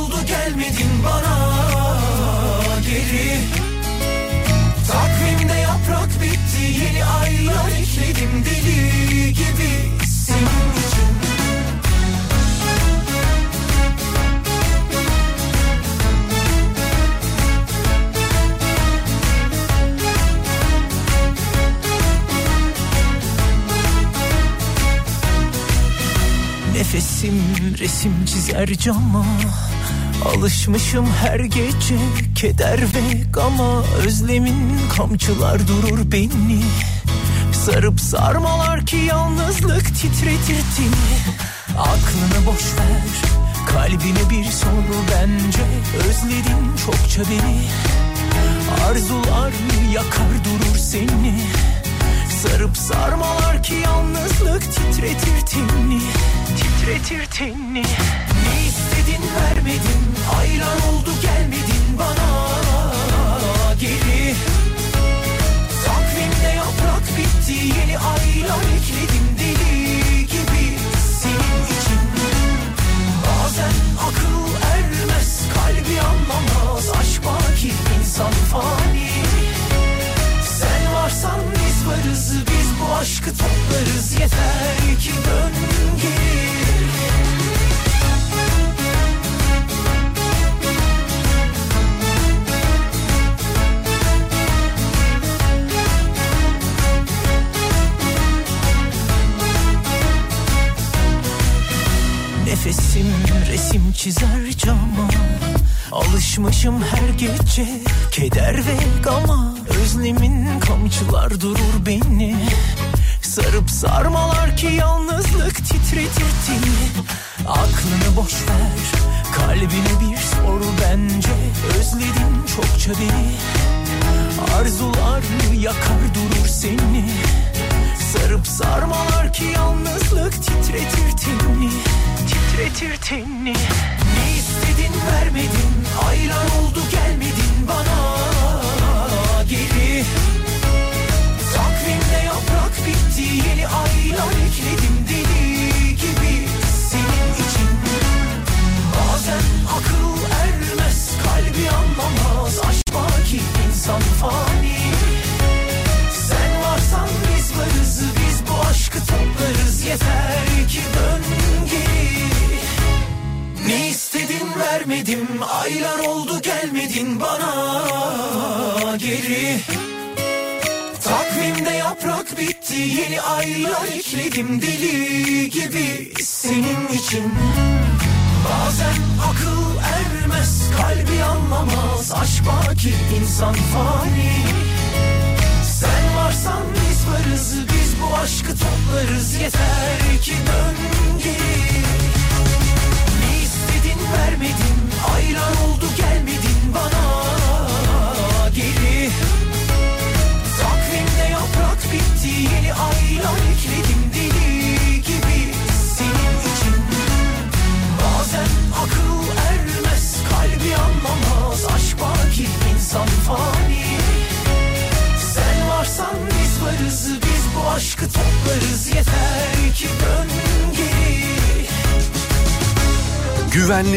Nefesim resim çizer cama. Alışmışım her gece keder ve gama. Özlemin kamçılar durur beni. Sarıp sarmalar ki yalnızlık titretir tini Aklını boş ver kalbine bir sor bence. Özledin çokça beni. Arzular yakar durur seni Sarıp sarmalar ki yalnızlık titretir tenini Titretir tenini Ne istedin vermedin Aylar oldu gelmedin bana her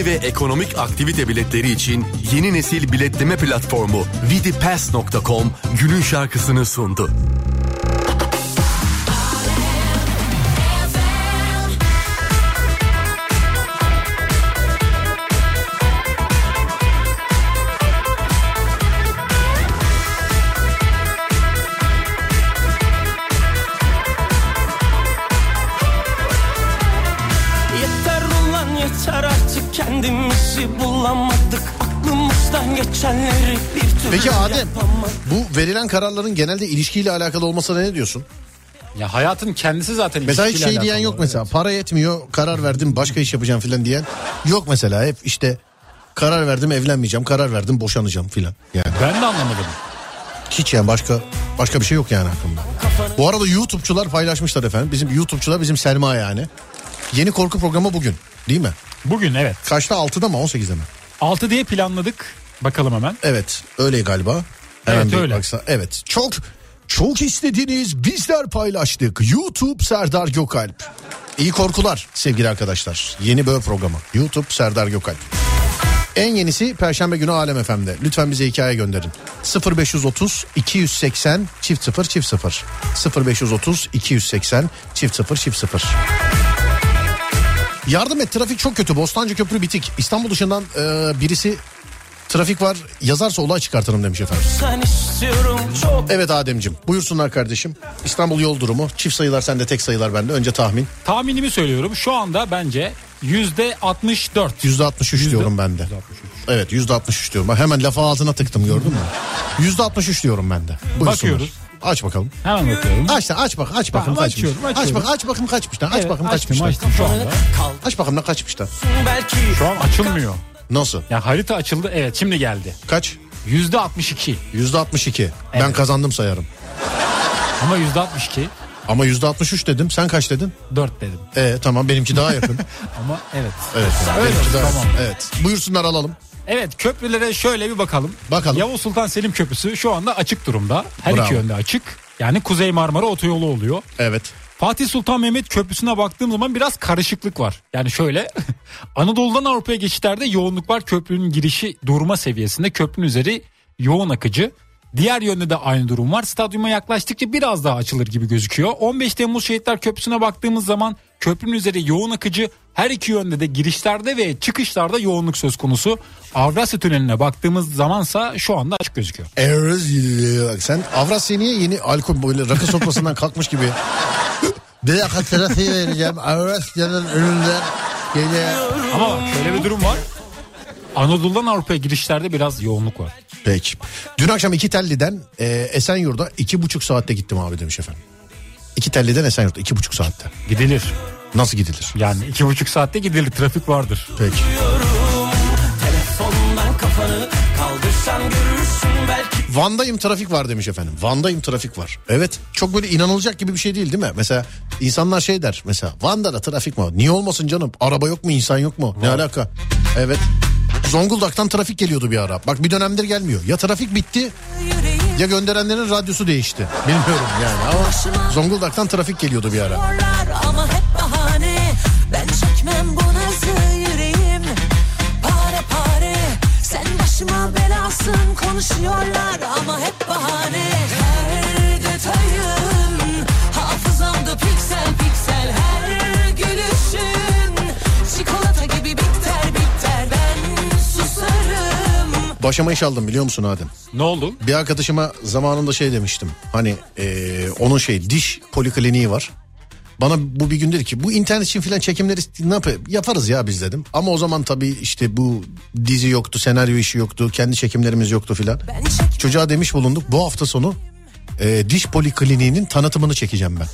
ve ekonomik aktivite biletleri için yeni nesil biletleme platformu vidipass.com günün şarkısını sundu. Verilen kararların genelde ilişkiyle alakalı olmasına ne diyorsun? Ya hayatın kendisi zaten Mesela hiç ilişkiyle şey diyen alakalı. yok mesela. Para yetmiyor karar verdim başka iş yapacağım filan diyen yok mesela. Hep işte karar verdim evlenmeyeceğim karar verdim boşanacağım filan. Yani Ben de anlamadım. hiç yani başka başka bir şey yok yani aklımda. Bu arada YouTube'çular paylaşmışlar efendim. Bizim YouTube'çular bizim Selma yani. Yeni korku programı bugün değil mi? Bugün evet. Kaçta 6'da mı 18'de mi? 6 diye planladık. Bakalım hemen. Evet öyle galiba. Hemen Evet, öyle. baksa- Evet çok çok istediğiniz bizler paylaştık. YouTube Serdar Gökalp. İyi korkular sevgili arkadaşlar. Yeni böyle programı. YouTube Serdar Gökalp. En yenisi Perşembe günü Alem FM'de. Lütfen bize hikaye gönderin. 0530 280 çift 0 çift 0. 0530 280 çift 0 çift 0. Yardım et trafik çok kötü. Bostancı Köprü bitik. İstanbul dışından e, birisi trafik var yazarsa olay çıkartırım demiş efendim. Sen istiyorum çok Evet Ademcim buyursunlar kardeşim. İstanbul yol durumu çift sayılar sende tek sayılar bende önce tahmin. Tahminimi söylüyorum. Şu anda bence yüzde 64. Yüzde 63 diyorum ben de. Evet yüzde 63 diyorum. Ben hemen lafa ağzına tıktım gördün mü? Yüzde 63 diyorum ben de. Buyursunlar. Bakıyoruz. Aç bakalım. Hemen bakıyorum. Aç da aç bak aç bakın kaçmış. açıyorum, Aç bak aç bakın kaçmış lan. Aç Evet, bakın kaçmış lan. açtım şu anda. Aç bakın ne kaçmış lan. Şu an açılmıyor. Nasıl? Ya harita açıldı. Evet şimdi geldi. Kaç? Yüzde 62. Yüzde 62. Ben Evet. kazandım sayarım. Ama yüzde 62. Ama yüzde 63 dedim. Sen kaç dedin? 4 dedim. E tamam benimki daha yakın. Ama evet. evet. Öyle benimki daha tamam. Evet. Buyursunlar alalım. Evet köprülere şöyle bir bakalım. Bakalım. Yavuz Sultan Selim Köprüsü şu anda açık durumda. Her Bravo. iki yönde açık. Yani Kuzey Marmara otoyolu oluyor. Evet. Fatih Sultan Mehmet Köprüsü'ne baktığım zaman biraz karışıklık var. Yani şöyle Anadolu'dan Avrupa'ya geçişlerde yoğunluk var. Köprünün girişi durma seviyesinde. Köprünün üzeri yoğun akıcı. Diğer yönde de aynı durum var. Stadyuma yaklaştıkça biraz daha açılır gibi gözüküyor. 15 Temmuz Şehitler Köprüsü'ne baktığımız zaman köprünün üzeri yoğun akıcı. Her iki yönde de girişlerde ve çıkışlarda yoğunluk söz konusu. Avrasya Tüneli'ne baktığımız zamansa şu anda açık gözüküyor. Bak sen Avrasya niye yeni alkol böyle rakı sofrasından kalkmış gibi. Bir dakika trafiği vereceğim. Avrasya'nın önünden geliyor. Ama şöyle bir durum var. Anadolu'dan Avrupa'ya girişlerde biraz yoğunluk var. Peki. Dün akşam iki telliden e, Esenyurt'a iki buçuk saatte gittim abi demiş efendim. İki telliden Esenyurt'a iki buçuk saatte. Gidilir. Nasıl gidilir? Yani iki buçuk saatte gidilir trafik vardır. Peki. Van'dayım trafik var demiş efendim. Van'dayım trafik var. Evet çok böyle inanılacak gibi bir şey değil değil mi? Mesela insanlar şey der mesela Van'da da trafik mi var? Niye olmasın canım? Araba yok mu insan yok mu? Ne alaka? Evet. Zonguldak'tan trafik geliyordu bir ara. Bak bir dönemdir gelmiyor. Ya trafik bitti ya gönderenlerin radyosu değişti. Bilmiyorum yani ama Zonguldak'tan trafik geliyordu bir ara. Belasın konuşuyorlar ama hep bahane Her detayın hafızamda piksel piksel Her gülüşün çikolata gibi bitter bitter Ben susarım Başıma iş aldım biliyor musun Adem? Ne oldu? Bir arkadaşıma zamanında şey demiştim. Hani eee, onun şey diş polikliniği var. Bana bu bir gün dedi ki bu internet için filan çekimleri ne yap yaparız ya biz dedim. Ama o zaman tabii işte bu dizi yoktu, senaryo işi yoktu, kendi çekimlerimiz yoktu filan. Çocuğa demiş bulunduk bu hafta sonu eee, diş polikliniğinin tanıtımını çekeceğim ben.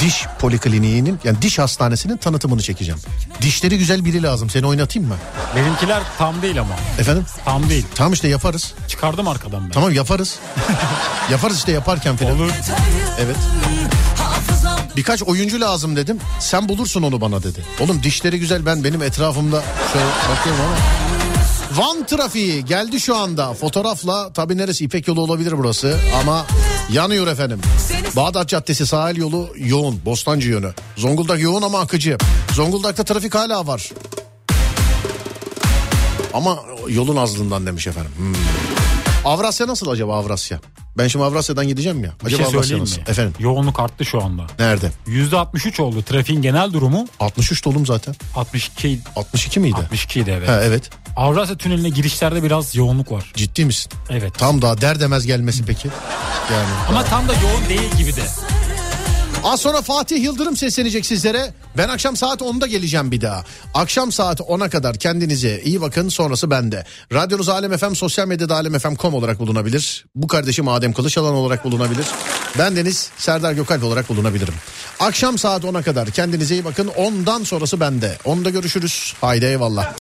Diş polikliniğinin yani diş hastanesinin tanıtımını çekeceğim. Dişleri güzel biri lazım seni oynatayım mı? Benimkiler tam değil ama. Efendim? Tam değil. Tamam işte yaparız. Çıkardım arkadan ben. Tamam yaparız. yaparız işte yaparken filan. Olur. Evet. Birkaç oyuncu lazım dedim. Sen bulursun onu bana dedi. Oğlum dişleri güzel ben benim etrafımda şöyle bakıyorum ama. Van trafiği geldi şu anda. Fotoğrafla tabi neresi İpek yolu olabilir burası ama yanıyor efendim. Bağdat Caddesi sahil yolu yoğun. Bostancı yönü. Zonguldak yoğun ama akıcı. Zonguldak'ta trafik hala var. Ama yolun azlığından demiş efendim. Hmm. Avrasya nasıl acaba Avrasya? Ben şimdi Avrasya'dan gideceğim ya. Bir Acaba şey Avrasya nasıl? mi? Efendim Yoğunluk arttı şu anda. nerede? %63 oldu. Trafiğin genel durumu 63 dolum zaten. 62 62 miydi? 62 idi evet. Ha, evet. Avrasya Tüneli'ne girişlerde biraz yoğunluk var. Ciddi misin? Evet. Tam daha der demez gelmesi peki. Yani. Ama tam da yoğun değil gibi de. Az sonra Fatih Yıldırım seslenecek sizlere. Ben akşam saat 10'da geleceğim bir daha. Akşam saat 10'a kadar kendinize iyi bakın sonrası bende. Radyonuz Alem FM sosyal medyada alemfm.com olarak bulunabilir. Bu kardeşim Adem Kılıçalan olarak bulunabilir. Ben Deniz Serdar Gökalp olarak bulunabilirim. Akşam saat 10'a kadar kendinize iyi bakın. 10'dan sonrası bende. 10'da görüşürüz. Haydi eyvallah.